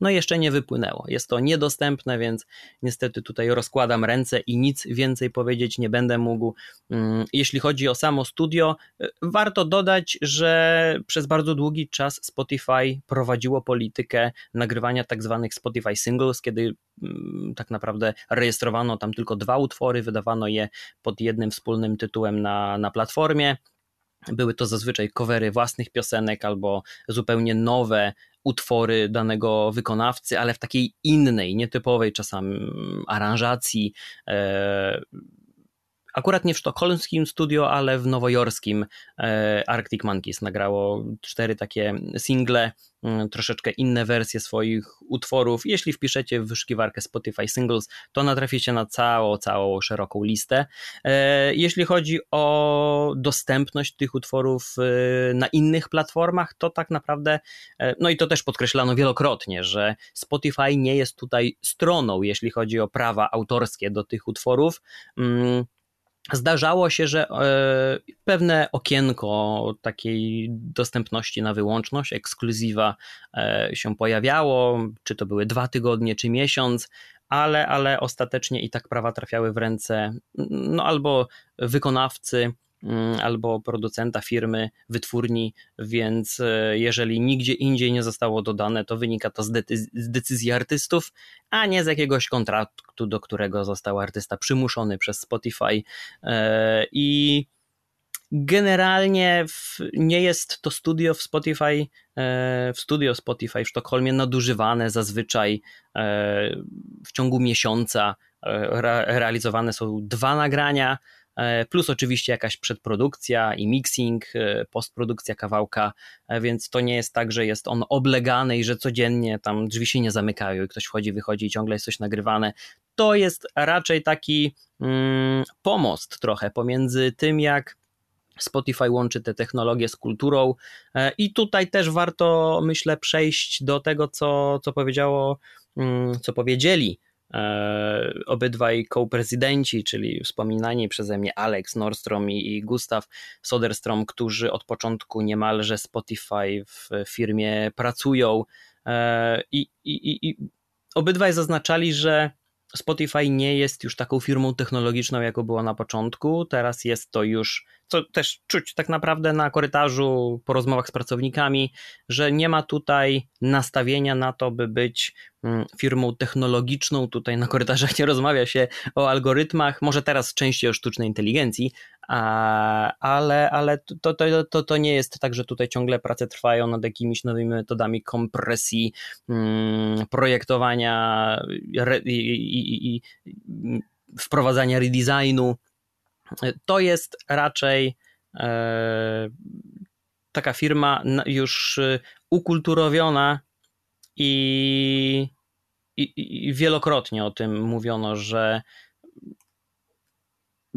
no jeszcze nie wypłynęło. Jest to niedostępne, więc niestety tutaj rozkładam ręce i nic więcej powiedzieć nie będę mógł. Mm, jeśli chodzi o samo studio, y, warto dodać, że przez bardzo długi czas Spotify prowadziło politykę nagrywania tak zwanych Spotify singles, kiedy mm, tak naprawdę rejestrowano tam tylko dwa utwory, wydawano je pod jednym wspólnym tytułem na, na platformie. Były to zazwyczaj covery własnych piosenek albo zupełnie nowe utwory danego wykonawcy, ale w takiej innej, nietypowej czasami aranżacji. Akurat nie w sztokholmskim studio, ale w nowojorskim e, Arctic Monkeys nagrało cztery takie single Mm, troszeczkę inne wersje swoich utworów. Jeśli wpiszecie w wyszukiwarkę Spotify Singles, to natraficie na całą, całą szeroką listę. E, jeśli chodzi o dostępność tych utworów e, na innych platformach, to tak naprawdę, no i to też podkreślano wielokrotnie, że Spotify nie jest tutaj stroną, jeśli chodzi o prawa autorskie do tych utworów. Zdarzało się, że e, pewne okienko takiej dostępności na wyłączność, ekskluzywa e, się pojawiało, czy to były dwa tygodnie, czy miesiąc, ale, ale ostatecznie i tak prawa trafiały w ręce no, albo wykonawcy, albo producenta firmy, wytwórni, więc e, jeżeli nigdzie indziej nie zostało dodane, to wynika to z, decyzji artystów, a nie z jakiegoś kontraktu, do którego został artysta przymuszony przez Spotify. E, I generalnie w, nie jest to studio w Spotify, e, w studio Spotify w Sztokholmie nadużywane zazwyczaj w ciągu miesiąca. Realizowane są dwa nagrania, plus oczywiście jakaś przedprodukcja i mixing, postprodukcja kawałka, więc to nie jest tak, że jest on oblegany i że codziennie tam drzwi się nie zamykają i ktoś wchodzi, wychodzi i ciągle jest coś nagrywane. To jest raczej taki mm, pomost trochę pomiędzy tym, jak Spotify łączy te technologie z kulturą i tutaj też warto, myślę, przejść do tego, co, co powiedziało, mm, co powiedzieli E, obydwaj co-prezydenci, czyli wspominani przeze mnie Alex Nordstrom i Gustav Soderstrom, którzy od początku niemalże Spotify w firmie pracują. E, i, i, i obydwaj zaznaczali, że Spotify nie jest już taką firmą technologiczną, jaką było na początku. Teraz jest to już, co też czuć tak naprawdę na korytarzu, po rozmowach z pracownikami, że nie ma tutaj nastawienia na to, by być mm, firmą technologiczną. Tutaj na korytarzach nie rozmawia się o algorytmach, może teraz częściej o sztucznej inteligencji, ale, ale to, to, to, to nie jest tak, że tutaj ciągle prace trwają nad jakimiś nowymi metodami kompresji, mm, projektowania i, i, i wprowadzania redesignu. To jest raczej e, taka firma już ukulturowiona i, i, i wielokrotnie o tym mówiono, że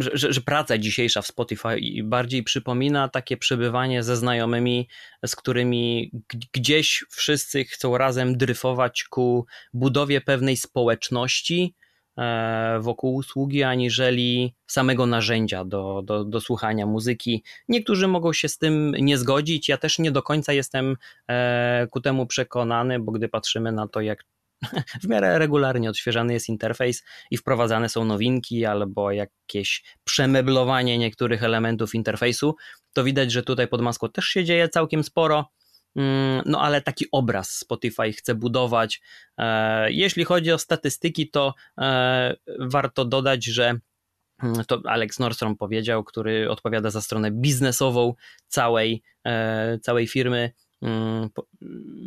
że, że, praca dzisiejsza w Spotify bardziej przypomina takie przebywanie ze znajomymi, z którymi gdzieś wszyscy chcą razem dryfować ku budowie pewnej społeczności e, wokół usługi, aniżeli samego narzędzia do, do, do słuchania muzyki. Niektórzy mogą się z tym nie zgodzić. Ja też nie do końca jestem e, ku temu przekonany, bo gdy patrzymy na to, jak w miarę regularnie odświeżany jest interfejs i wprowadzane są nowinki albo jakieś przemeblowanie niektórych elementów interfejsu, to widać, że tutaj pod maską też się dzieje całkiem sporo. Mm, no ale taki obraz Spotify chce budować. E, jeśli chodzi o statystyki, to e, warto dodać, że mm, to Alex Nordstrom powiedział, który odpowiada za stronę biznesową całej, e, całej firmy,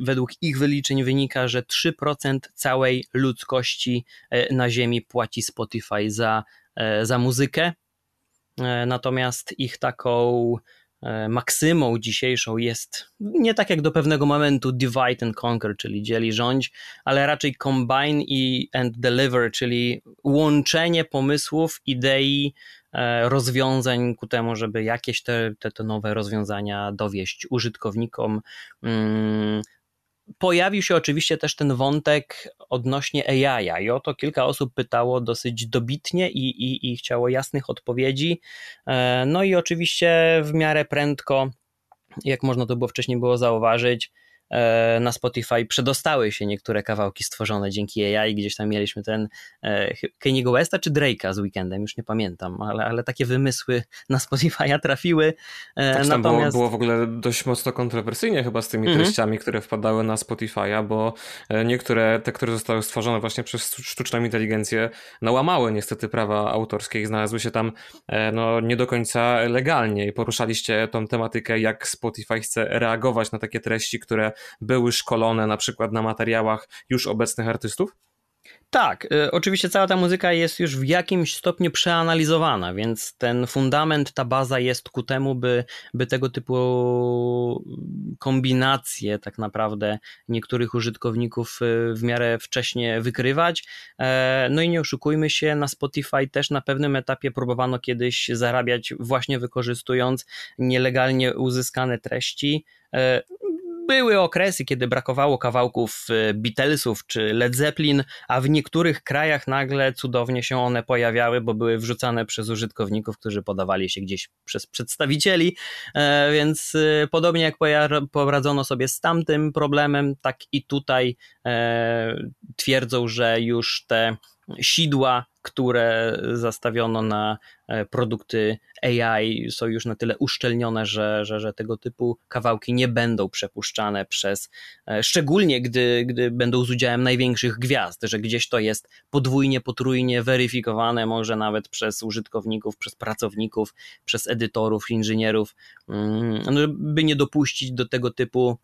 według ich wyliczeń wynika, że 3% całej ludzkości e, na Ziemi płaci Spotify za, e, za muzykę. E, natomiast ich taką maksymą dzisiejszą jest nie tak jak do pewnego momentu divide and conquer, czyli dzieli rządź, ale raczej combine i and deliver, czyli łączenie pomysłów, idei, E, rozwiązań ku temu, żeby jakieś te, te, te nowe rozwiązania dowieść użytkownikom. Pojawił się oczywiście też ten wątek odnośnie AI. I o to kilka osób pytało dosyć dobitnie i, i, i chciało jasnych odpowiedzi. E, no i oczywiście w miarę prędko, jak można to było wcześniej było zauważyć, na Spotify przedostały się niektóre kawałki stworzone dzięki AI. Gdzieś tam mieliśmy ten e, Keniego Westa czy Drake'a z Weekendem, już nie pamiętam, ale, ale takie wymysły na Spotify'a trafiły. E, tak, Natomiast... było, było w ogóle dość mocno kontrowersyjnie chyba z tymi mhm. treściami, które wpadały na Spotify'a, bo niektóre, te, które zostały stworzone właśnie przez sztuczną inteligencję, no łamały niestety prawa autorskie i znalazły się tam no, nie do końca legalnie i poruszaliście tą tematykę, jak Spotify chce reagować na takie treści, które były szkolone na przykład na materiałach już obecnych artystów? Tak, y, oczywiście cała ta muzyka jest już w jakimś stopniu przeanalizowana, więc ten fundament, ta baza jest ku temu, by, by tego typu kombinacje tak naprawdę niektórych użytkowników y, w miarę wcześnie wykrywać. E, no i nie oszukujmy się, na Spotify też na pewnym etapie próbowano kiedyś zarabiać właśnie wykorzystując nielegalnie uzyskane treści. E, były okresy, kiedy brakowało kawałków e, Beatlesów czy Led Zeppelin, a w niektórych krajach nagle cudownie się one pojawiały, bo były wrzucane przez użytkowników, którzy podawali się gdzieś przez przedstawicieli, e, więc podobnie jak poradzono sobie z tamtym problemem, tak i tutaj twierdzą, że już te sidła, które zastawiono na e, produkty AI są już na tyle uszczelnione, że, że, że tego typu kawałki nie będą przepuszczane przez, e, szczególnie gdy, gdy będą z udziałem największych gwiazd, że gdzieś to jest podwójnie, potrójnie weryfikowane, może nawet przez użytkowników, przez pracowników, przez edytorów, inżynierów, mm, no, by nie dopuścić do tego typu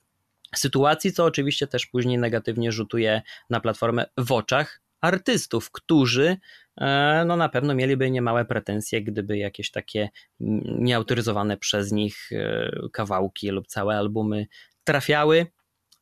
sytuacji, co oczywiście też później negatywnie rzutuje na platformę w oczach artystów, którzy e, no na pewno mieliby niemałe pretensje, gdyby jakieś takie nieautoryzowane przez nich e, kawałki lub całe albumy trafiały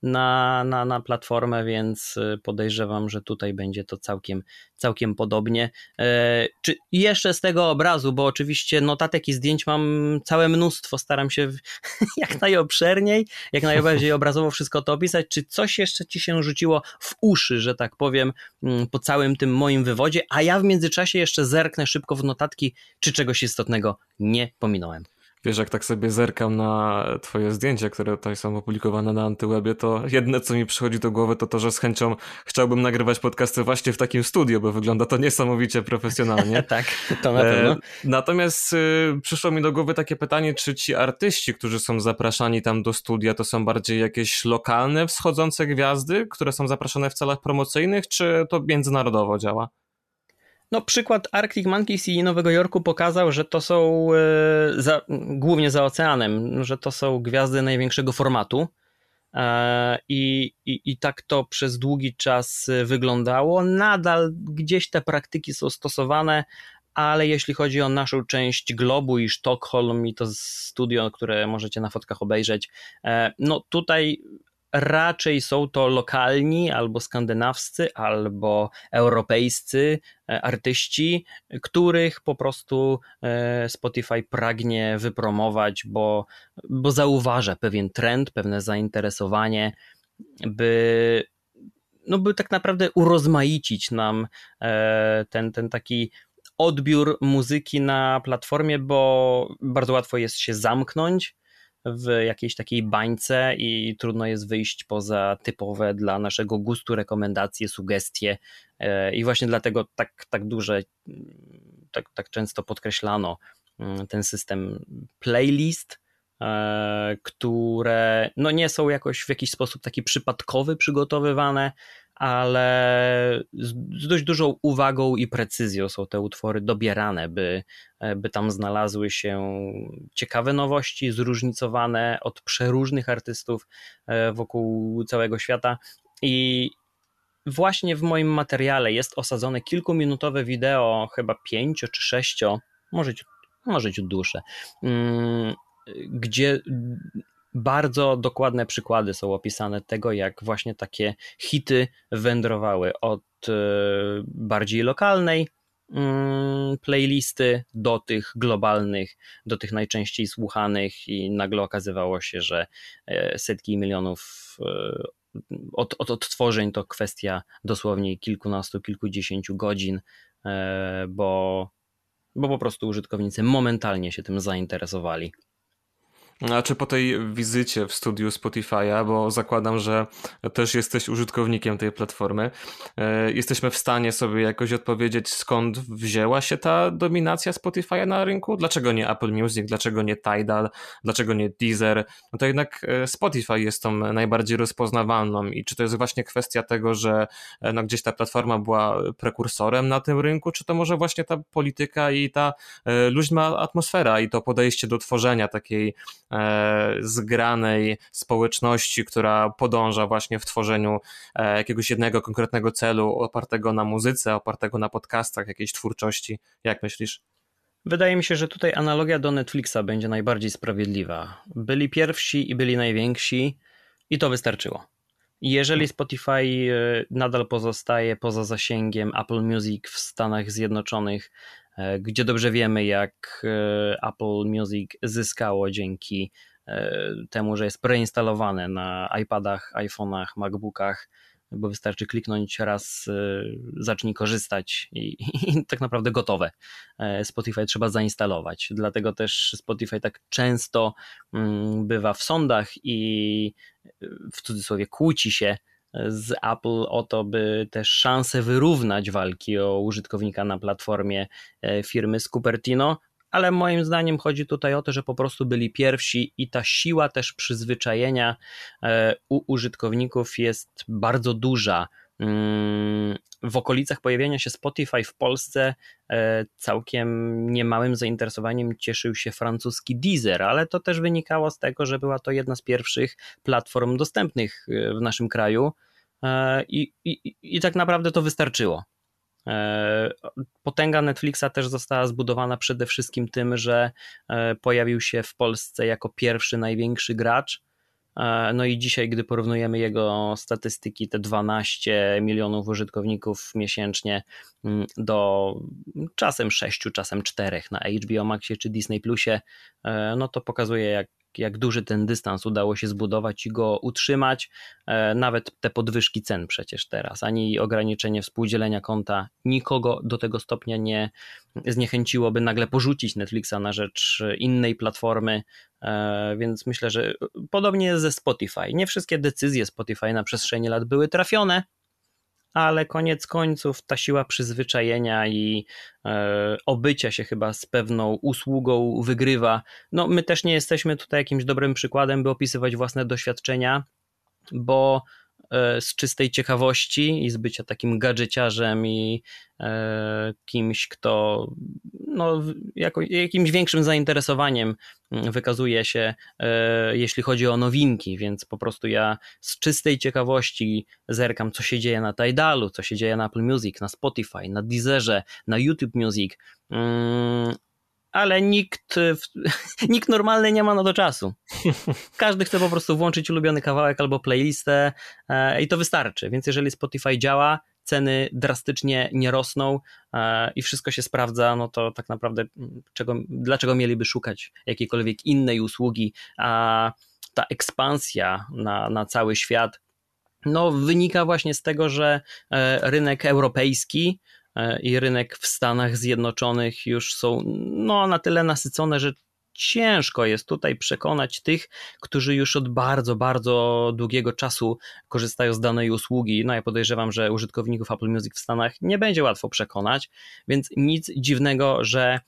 na, na, na platformę, więc y, podejrzewam, że tutaj będzie to całkiem, całkiem podobnie. E, czy jeszcze z tego obrazu, bo oczywiście notatek i zdjęć mam całe mnóstwo, staram się jak najobszerniej, jak najbardziej obrazowo wszystko to opisać. Czy coś jeszcze ci się rzuciło w uszy, że tak powiem, mm, po całym tym moim wywodzie, a ja w międzyczasie jeszcze zerknę szybko w notatki, czy czegoś istotnego nie pominąłem. Wiesz, jak tak sobie zerkam na twoje zdjęcia, które tutaj są opublikowane na Antywebie, to jedne, co mi przychodzi do głowy, to to, że z chęcią chciałbym nagrywać podcasty właśnie w takim studio, bo wygląda to niesamowicie profesjonalnie. tak, to na pewno. E, natomiast y, przyszło mi do głowy takie pytanie, czy ci artyści, którzy są zapraszani tam do studia, to są bardziej jakieś lokalne wschodzące gwiazdy, które są zapraszane w celach promocyjnych, czy to międzynarodowo działa? No, przykład Arctic Monkeys i Nowego Jorku pokazał, że to są, e, za, głównie za oceanem, że to są gwiazdy największego formatu. E, I, i, I tak to przez długi czas wyglądało. Nadal gdzieś te praktyki są stosowane, ale jeśli chodzi o naszą część globu i Sztokholm i to studio, które możecie na fotkach obejrzeć, e, no tutaj raczej są to lokalni albo skandynawscy, albo europejscy e, artyści, których po prostu e, Spotify pragnie wypromować, bo, bo zauważa pewien trend, pewne zainteresowanie, by, no by tak naprawdę urozmaicić nam e, ten, ten taki odbiór muzyki na platformie, bo bardzo łatwo jest się zamknąć w jakiejś takiej bańce i trudno jest wyjść poza typowe dla naszego gustu rekomendacje, sugestie. E, i właśnie dlatego tak, tak duże, tak, tak często podkreślano mm, ten system playlist, e, które no nie są jakoś w jakiś sposób taki przypadkowy przygotowywane, ale z, dość dużą uwagą i precyzją są te utwory dobierane, by, by tam znalazły się ciekawe nowości, zróżnicowane od przeróżnych artystów e, wokół całego świata. I właśnie w moim materiale jest osadzone kilkuminutowe wideo, chyba pięcio czy sześcio, może, może ciut dłuższe, mm, gdzie bardzo dokładne przykłady są opisane tego, jak właśnie takie hity wędrowały od e, bardziej lokalnej mm, playlisty do tych globalnych, do tych najczęściej słuchanych i nagle okazywało się, że e, setki milionów e, od, od odtworzeń to kwestia dosłownie kilkunastu, kilkudziesięciu godzin, bo, bo po prostu użytkownicy momentalnie się tym zainteresowali. A czy po tej wizycie w studiu Spotify'a, bo zakładam, że też jesteś użytkownikiem tej platformy, e, jesteśmy w stanie sobie jakoś odpowiedzieć, skąd wzięła się ta dominacja Spotify'a na rynku? Dlaczego nie Apple Music, dlaczego nie Tidal, dlaczego nie Deezer? No to jednak e, Spotify jest tą najbardziej rozpoznawalną i czy to jest właśnie kwestia tego, że e, no gdzieś ta platforma była prekursorem na tym rynku, czy to może właśnie ta polityka i ta luźna atmosfera i to podejście do tworzenia takiej zgranej społeczności, która podąża właśnie w tworzeniu e, jakiegoś jednego konkretnego celu opartego na muzyce, opartego na podcastach, jakiejś twórczości. Jak myślisz? Wydaje mi się, że tutaj analogia do Netflixa będzie najbardziej sprawiedliwa. Byli pierwsi i byli najwięksi i to wystarczyło. Jeżeli Spotify e, nadal pozostaje poza zasięgiem Apple Music w Stanach Zjednoczonych, E, gdzie dobrze wiemy, jak e, Apple Music zyskało dzięki temu, że jest preinstalowane na iPadach, iPhone'ach, MacBookach, bo wystarczy kliknąć raz, zacznij korzystać i, i, tak naprawdę gotowe. Spotify trzeba zainstalować. Dlatego też Spotify tak często mm, bywa w sądach i w cudzysłowie kłóci się z Apple o to, by też szansę wyrównać walki o użytkownika na platformie e, firmy z Cupertino, ale moim zdaniem chodzi tutaj o to, że po prostu byli pierwsi i ta siła też przyzwyczajenia e, u użytkowników jest bardzo duża. W okolicach pojawienia się Spotify w Polsce e, całkiem niemałym zainteresowaniem cieszył się francuski Deezer, ale to też wynikało z tego, że była to jedna z pierwszych platform dostępnych e, w naszym kraju e, i, i, i tak naprawdę to wystarczyło. Potęga Netflixa też została zbudowana przede wszystkim tym, że pojawił się w Polsce jako pierwszy największy gracz no i dzisiaj, gdy porównujemy jego statystyki, te 12 milionów użytkowników miesięcznie mm, do czasem 6, czasem 4 na HBO Maxie czy Disney Plusie, e, no to pokazuje, jak jak duży ten dystans udało się zbudować i go utrzymać. E, nawet te podwyżki cen przecież teraz, ani ograniczenie współdzielenia konta nikogo do tego stopnia nie zniechęciłoby nagle porzucić Netflixa na rzecz innej platformy, e, więc myślę, że podobnie jest ze Spotify. Nie wszystkie decyzje Spotify na przestrzeni lat były trafione, ale koniec końców ta siła przyzwyczajenia i e, obycia się chyba z pewną usługą wygrywa. No, my też nie jesteśmy tutaj jakimś dobrym przykładem, by opisywać własne doświadczenia, bo z czystej ciekawości i z bycia takim gadżeciarzem i e, kimś, kto no, jako, jakimś większym zainteresowaniem mm, wykazuje się, e, jeśli chodzi o nowinki, więc po prostu ja z czystej ciekawości zerkam, co się dzieje na Tidalu, co się dzieje na Apple Music, na Spotify, na Deezerze, na YouTube Music. Mm, ale nikt, nikt normalny nie ma na to czasu. Każdy chce po prostu włączyć ulubiony kawałek albo playlistę e, i to wystarczy. Więc jeżeli Spotify działa, ceny drastycznie nie rosną e, i wszystko się sprawdza, no to tak naprawdę mm, czego, dlaczego mieliby szukać jakiejkolwiek innej usługi, a ta ekspansja na, na cały świat no, wynika właśnie z tego, że e, rynek europejski E, i rynek w Stanach Zjednoczonych już są no, na tyle nasycone, że ciężko jest tutaj przekonać tych, którzy już od bardzo, bardzo długiego czasu korzystają z danej usługi. No ja podejrzewam, że użytkowników Apple Music w Stanach nie będzie łatwo przekonać, więc nic dziwnego, że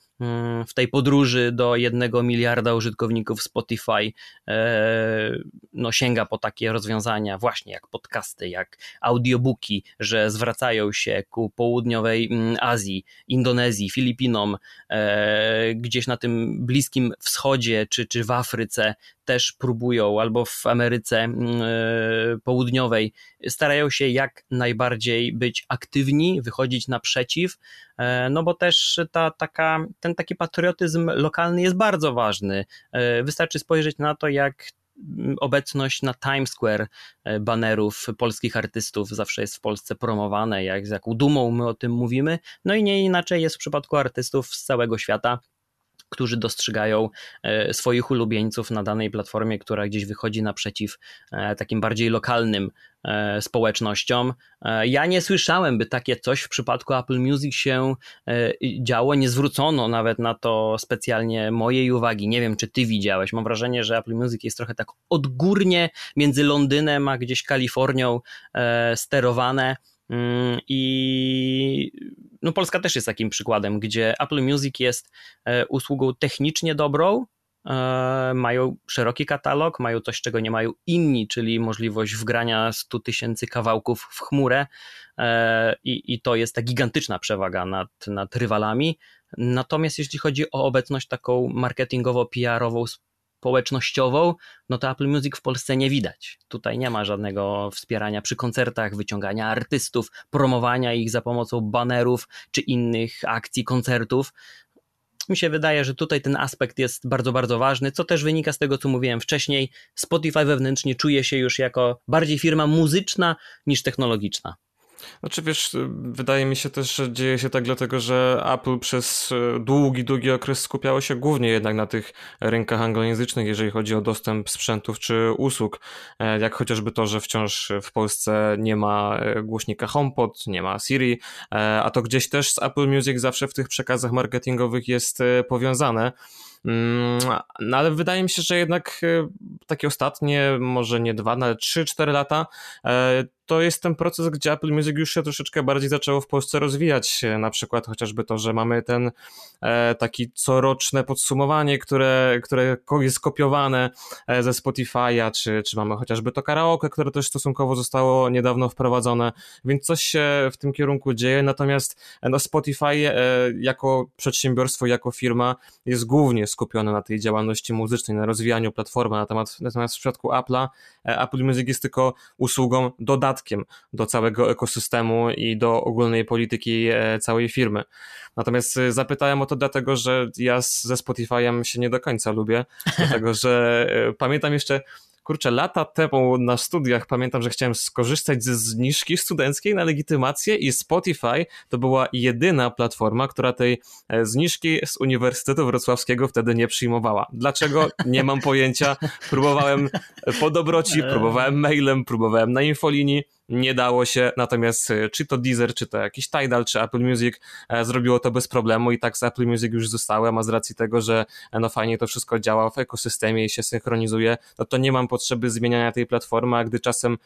w tej podróży do jednego miliarda użytkowników Spotify e, no, sięga po takie rozwiązania właśnie jak podcasty, jak audiobooki, że zwracają się ku południowej mm, Azji, Indonezji, Filipinom, e, gdzieś na tym Bliskim Wschodzie czy, czy w Afryce też próbują, albo w Ameryce mm, e, Południowej, starają się jak najbardziej być aktywni, wychodzić naprzeciw, e, no bo też ta, taka, ten taki patriotyzm lokalny jest bardzo ważny. E, wystarczy spojrzeć na to, jak obecność na Times Square banerów polskich artystów zawsze jest w Polsce promowane, jak z jaką dumą my o tym mówimy. No i nie inaczej jest w przypadku artystów z całego świata którzy dostrzegają e, swoich ulubieńców na danej platformie, która gdzieś wychodzi naprzeciw e, takim bardziej lokalnym e, społecznościom. Ja nie słyszałem, by takie coś w przypadku Apple Music się działo, nie zwrócono nawet na to specjalnie mojej uwagi. Nie wiem, czy ty widziałeś. Mam wrażenie, że Apple Music jest trochę tak odgórnie między Londynem a gdzieś Kalifornią sterowane mm, i no Polska też jest takim przykładem, gdzie Apple Music jest e, usługą technicznie dobrą, e, mają szeroki katalog, mają coś, czego nie mają inni, czyli możliwość wgrania 100 tysięcy kawałków w chmurę e, i, i to jest ta gigantyczna przewaga nad, nad rywalami. Natomiast jeśli chodzi o obecność taką marketingowo-PR-ową społecznościową, no to Apple Music w Polsce nie widać. Tutaj nie ma żadnego wspierania przy koncertach, wyciągania artystów, promowania ich za pomocą banerów czy innych akcji, koncertów. Mi się wydaje, że tutaj ten aspekt jest bardzo, bardzo ważny, co też wynika z tego, co mówiłem wcześniej. Spotify wewnętrznie czuje się już jako bardziej firma muzyczna niż technologiczna. Znaczy wiesz, wydaje mi się też, że dzieje się tak dlatego, że Apple przez e, długi, długi okres skupiało się głównie jednak na tych rynkach anglojęzycznych, jeżeli chodzi o dostęp sprzętów czy usług, e, jak chociażby to, że wciąż w Polsce nie ma e, głośnika HomePod, nie ma Siri, a to gdzieś też z Apple Music zawsze w tych przekazach marketingowych jest powiązane. No ale wydaje mi się, że jednak takie ostatnie, może nie dwa, ale trzy, cztery lata to jest ten proces, gdzie Apple Music już się troszeczkę bardziej zaczęło w Polsce rozwijać. Na przykład chociażby to, że mamy ten e, taki coroczne podsumowanie, które, które jest kopiowane e, ze Spotify'a, czy, czy mamy chociażby to karaoke, które też stosunkowo zostało niedawno wprowadzone, więc coś się w tym kierunku dzieje. Natomiast e, no, Spotify jako przedsiębiorstwo, jako firma jest głównie skupione na tej działalności muzycznej, na rozwijaniu platformy. Natomiast, natomiast w przypadku Apple'a, Apple Music jest tylko usługą dodatkiem do całego ekosystemu i do ogólnej polityki e, całej firmy. Natomiast e, zapytałem o to dlatego, że ja ze Spotify'em się nie do końca lubię, dlatego że e, pamiętam jeszcze kurczę, lata temu na studiach pamiętam, że chciałem skorzystać ze zniżki studenckiej na legitymację i Spotify to była jedyna platforma, która tej zniżki z Uniwersytetu Wrocławskiego wtedy nie przyjmowała. Dlaczego? Nie mam pojęcia. Próbowałem po dobroci, próbowałem mailem, próbowałem na infolinii, nie dało się, natomiast e, czy to Deezer, czy to jakiś Tidal, czy Apple Music e, zrobiło to bez problemu i tak z Apple Music już zostałem, a z racji tego, że e, no fajnie to wszystko działa w ekosystemie i się synchronizuje, no to nie mam potrzeby zmieniania tej platformy, a gdy czasem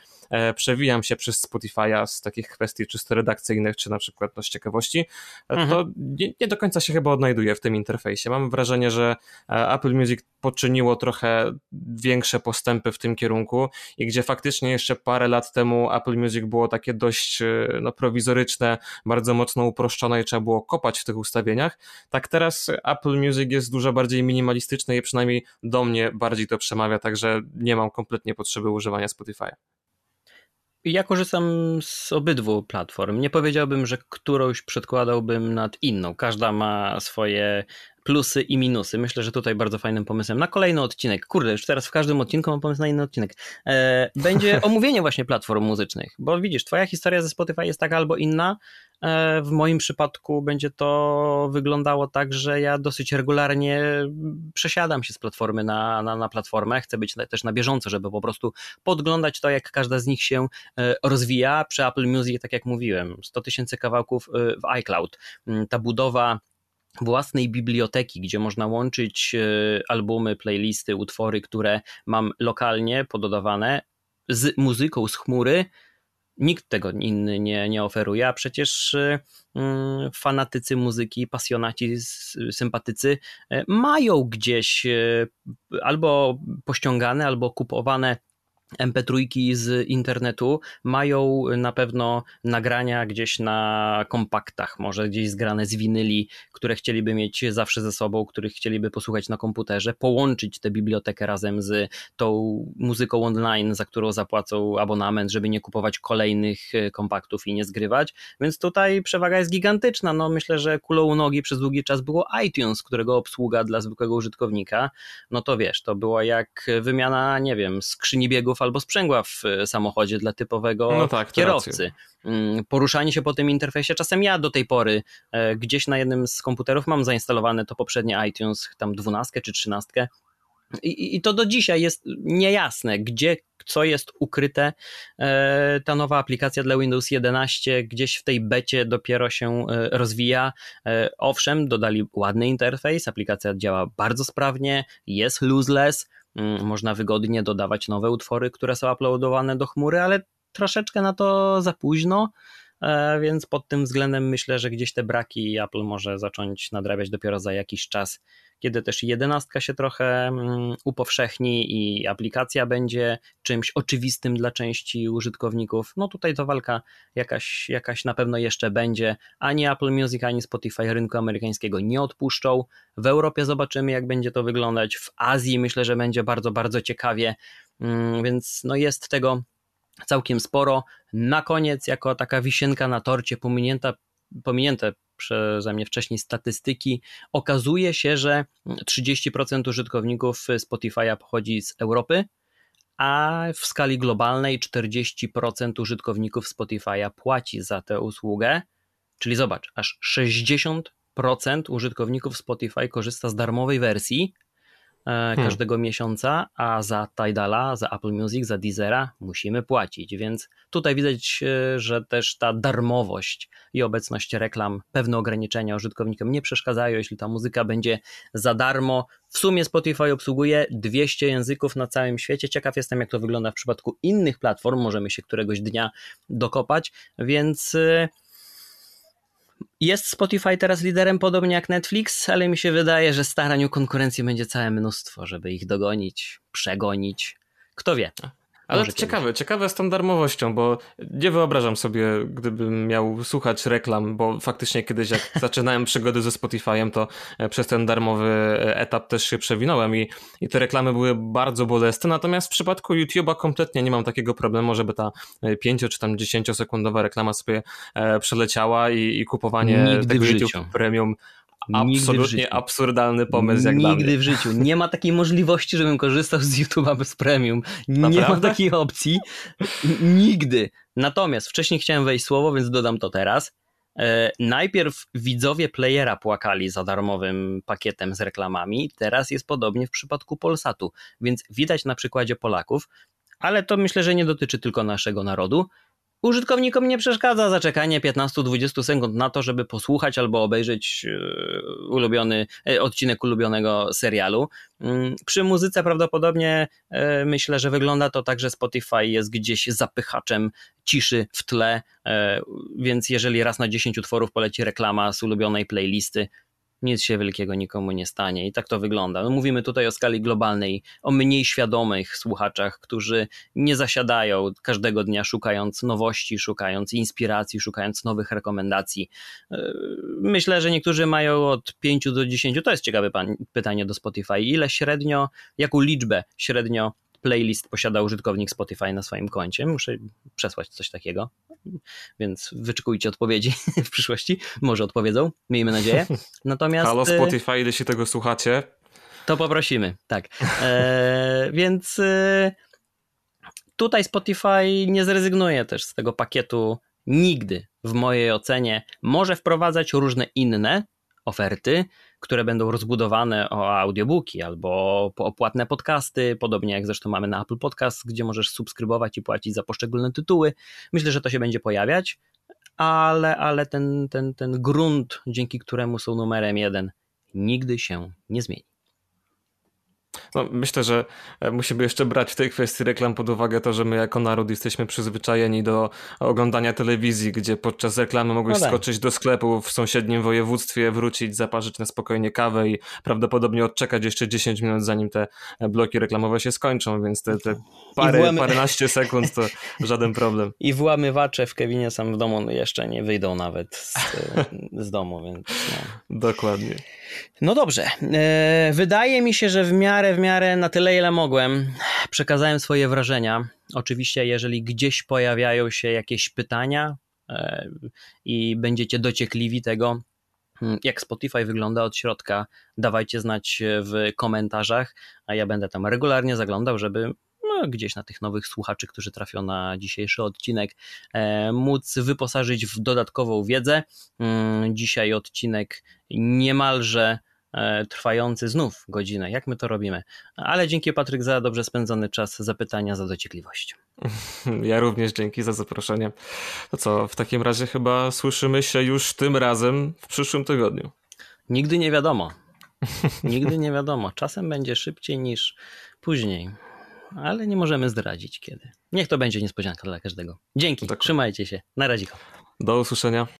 przewijam się przez Spotify'a z takich kwestii czysto redakcyjnych, czy na przykład no, z ciekawości, mhm. to nie, nie do końca się chyba odnajduję w tym interfejsie. Mam wrażenie, że Apple Music poczyniło trochę większe postępy w tym kierunku i gdzie faktycznie jeszcze parę lat temu Apple Music było takie dość e, no, prowizoryczne, bardzo mocno uproszczone i trzeba było kopać w tych ustawieniach, tak teraz Apple Music jest dużo bardziej minimalistyczne i przynajmniej do mnie bardziej to przemawia, także nie mam kompletnie potrzeby używania Spotify'a. Ja korzystam z obydwu platform. Nie powiedziałbym, że którąś przedkładałbym nad inną. Każda ma swoje plusy i minusy. Myślę, że tutaj bardzo fajnym pomysłem na kolejny odcinek. Kurde, już teraz w każdym odcinku mam pomysł na inny odcinek. E, będzie omówienie właśnie platform muzycznych, bo widzisz, twoja historia ze Spotify jest taka albo inna. E, w moim przypadku będzie to wyglądało tak, że ja dosyć regularnie przesiadam się z platformy na, na, na platformę. Chcę być też na bieżąco, żeby po prostu podglądać to, jak każda z nich się e, rozwija. Przy Apple Music, tak jak mówiłem, 100 tysięcy kawałków e, w iCloud. Mm, ta budowa własnej biblioteki, gdzie można łączyć e, albumy, playlisty, utwory, które mam lokalnie pododawane z muzyką z chmury. Nikt tego inny nie, nie oferuje, a przecież e, mm, fanatycy muzyki, pasjonaci, sympatycy e, mają gdzieś albo pościągane, albo kupowane MP3 z internetu mają na pewno nagrania gdzieś na kompaktach, może gdzieś zgrane z winyli, które chcieliby mieć zawsze ze sobą, których chcieliby posłuchać na komputerze, połączyć tę bibliotekę razem z tą muzyką online, za którą zapłacą abonament, żeby nie kupować kolejnych e, kompaktów i nie zgrywać. Więc tutaj przewaga jest gigantyczna. No myślę, że kulą u nogi przez długi czas było iTunes, którego obsługa dla zwykłego użytkownika, no to wiesz, to było jak wymiana, nie wiem, skrzyni biegów albo sprzęgła w e, samochodzie dla typowego no tak, kierowcy. Mm, poruszanie się po tym interfejsie, czasem ja do tej pory e, gdzieś na jednym z komputerów mam zainstalowane to poprzednie iTunes, tam dwunastkę czy trzynastkę, i, I, to do dzisiaj jest niejasne, gdzie, co jest ukryte. E, ta nowa aplikacja dla Windows 11 gdzieś w tej becie dopiero się rozwija. Owszem, dodali ładny interfejs, aplikacja działa bardzo sprawnie, jest loseless, można wygodnie dodawać nowe utwory, które są uploadowane do chmury, ale troszeczkę na to za późno. E, więc pod tym względem myślę, że gdzieś te braki Apple może zacząć nadrabiać dopiero za jakiś czas, kiedy też jedenastka się trochę mm, upowszechni i aplikacja będzie czymś oczywistym dla części użytkowników. No tutaj to walka jakaś, jakaś na pewno jeszcze będzie. Ani Apple Music, ani Spotify rynku amerykańskiego nie odpuszczą. W Europie zobaczymy, jak będzie to wyglądać. W Azji myślę, że będzie bardzo, bardzo ciekawie. Mm, więc no jest tego całkiem sporo. Na koniec, jako taka wisienka na torcie, pominięta, pominięte przeze mnie wcześniej statystyki, okazuje się, że 30% użytkowników Spotify'a pochodzi z Europy, a w skali globalnej 40% użytkowników Spotify'a płaci za tę usługę. Czyli zobacz, aż 60% użytkowników Spotify korzysta z darmowej wersji. Każdego hmm. miesiąca, a za Tidala, za Apple Music, za Deezera musimy płacić, więc tutaj widać, e, że też ta darmowość i obecność reklam, pewne ograniczenia użytkownikom nie przeszkadzają, jeśli ta muzyka będzie za darmo. W sumie Spotify obsługuje 200 języków na całym świecie. Ciekaw jestem, jak to wygląda w przypadku innych platform, możemy się któregoś dnia dokopać, więc e, jest Spotify teraz liderem, podobnie jak Netflix, ale mi się wydaje, że starań o będzie całe mnóstwo, żeby ich dogonić, przegonić. Kto wie? Ale ciekawe, ciekawe z tą darmowością, bo nie wyobrażam sobie, gdybym miał słuchać reklam, bo faktycznie kiedyś jak zaczynałem przygody ze Spotify'em, to e, przez ten darmowy e, etap też się przewinąłem i, i te reklamy były bardzo bolesne, natomiast w przypadku YouTube'a kompletnie nie mam takiego problemu, żeby ta 5 e, czy tam 10 sekundowa reklama sobie przeleciała i, i kupowanie Nigdy tego YouTube Premium Absolutnie absurdalny pomysł jak Nigdy w życiu. Nie ma takiej możliwości, żebym korzystał z YouTube'a bez premium. Nie Naprawdę? ma takiej opcji. Nigdy. Natomiast wcześniej chciałem wejść słowo, więc dodam to teraz. E, najpierw widzowie playera płakali za darmowym pakietem z reklamami, teraz jest podobnie w przypadku Polsatu, więc widać na przykładzie Polaków, ale to myślę, że nie dotyczy tylko naszego narodu. Użytkownikom nie przeszkadza zaczekanie 15-20 sekund na to, żeby posłuchać albo obejrzeć e, ulubiony e, odcinek ulubionego serialu. Mm, przy muzyce prawdopodobnie e, myślę, że wygląda to tak, że Spotify jest gdzieś zapychaczem ciszy w tle, więc jeżeli raz na 10 utworów poleci reklama z ulubionej playlisty, nic się wielkiego nikomu nie stanie. I tak to wygląda. No mówimy tutaj o skali globalnej, o mniej świadomych słuchaczach, którzy nie zasiadają każdego dnia szukając nowości, szukając inspiracji, szukając nowych rekomendacji. E, myślę, że niektórzy mają od 5 do 10. To jest ciekawe pytanie do Spotify. Ile średnio, jaką liczbę średnio playlist posiada użytkownik Spotify na swoim koncie. Muszę przesłać coś takiego, więc wyczekujcie odpowiedzi w przyszłości. Może odpowiedzą, miejmy nadzieję. Natomiast... Halo e, Spotify, jeśli tego słuchacie. To poprosimy, tak. E, więc e, tutaj Spotify nie zrezygnuje też z tego pakietu nigdy, w mojej ocenie. Może wprowadzać różne inne oferty, które będą rozbudowane o audiobooki albo o płatne podcasty, podobnie jak zresztą mamy na Apple Podcast, gdzie możesz subskrybować i płacić za poszczególne tytuły. Myślę, że to się będzie pojawiać, ale, ale ten, ten, ten grunt, dzięki któremu są numerem jeden, nigdy się nie zmieni. No, myślę, że e, musimy jeszcze brać w tej kwestii reklam pod uwagę to, że my jako naród jesteśmy przyzwyczajeni do oglądania telewizji, gdzie podczas reklamy mogłeś no tak. skoczyć do sklepu w sąsiednim województwie, wrócić, zaparzyć na spokojnie kawę i prawdopodobnie odczekać jeszcze 10 minut, zanim te bloki reklamowe się skończą, więc te, te parę, włamy... paręnaście sekund to żaden problem. I włamywacze w Kevinie sam w domu jeszcze nie wyjdą nawet z, z domu, więc... No. Dokładnie. No dobrze. E, wydaje mi się, że w miarę, w miarę na tyle, ile mogłem, przekazałem swoje wrażenia. Oczywiście, jeżeli gdzieś pojawiają się jakieś pytania e, i będziecie dociekliwi tego, hmm, jak Spotify wygląda od środka, dawajcie znać w komentarzach, a ja będę tam regularnie zaglądał, żeby gdzieś na tych nowych słuchaczy, którzy trafią na dzisiejszy odcinek, e, móc wyposażyć w dodatkową wiedzę. Mm, dzisiaj odcinek niemalże e, trwający znów godzinę. Jak my to robimy? Ale dzięki Patryk za dobrze spędzony czas, za pytania, za dociekliwość. Ja również dzięki za zaproszenie. To co, w takim razie chyba słyszymy się już tym razem w przyszłym tygodniu. Nigdy nie wiadomo. Nigdy nie wiadomo. Czasem będzie szybciej niż później ale nie możemy zdradzić kiedy. Niech to będzie niespodzianka dla każdego. Dzięki, tak. trzymajcie się. Na razie. Do usłyszenia.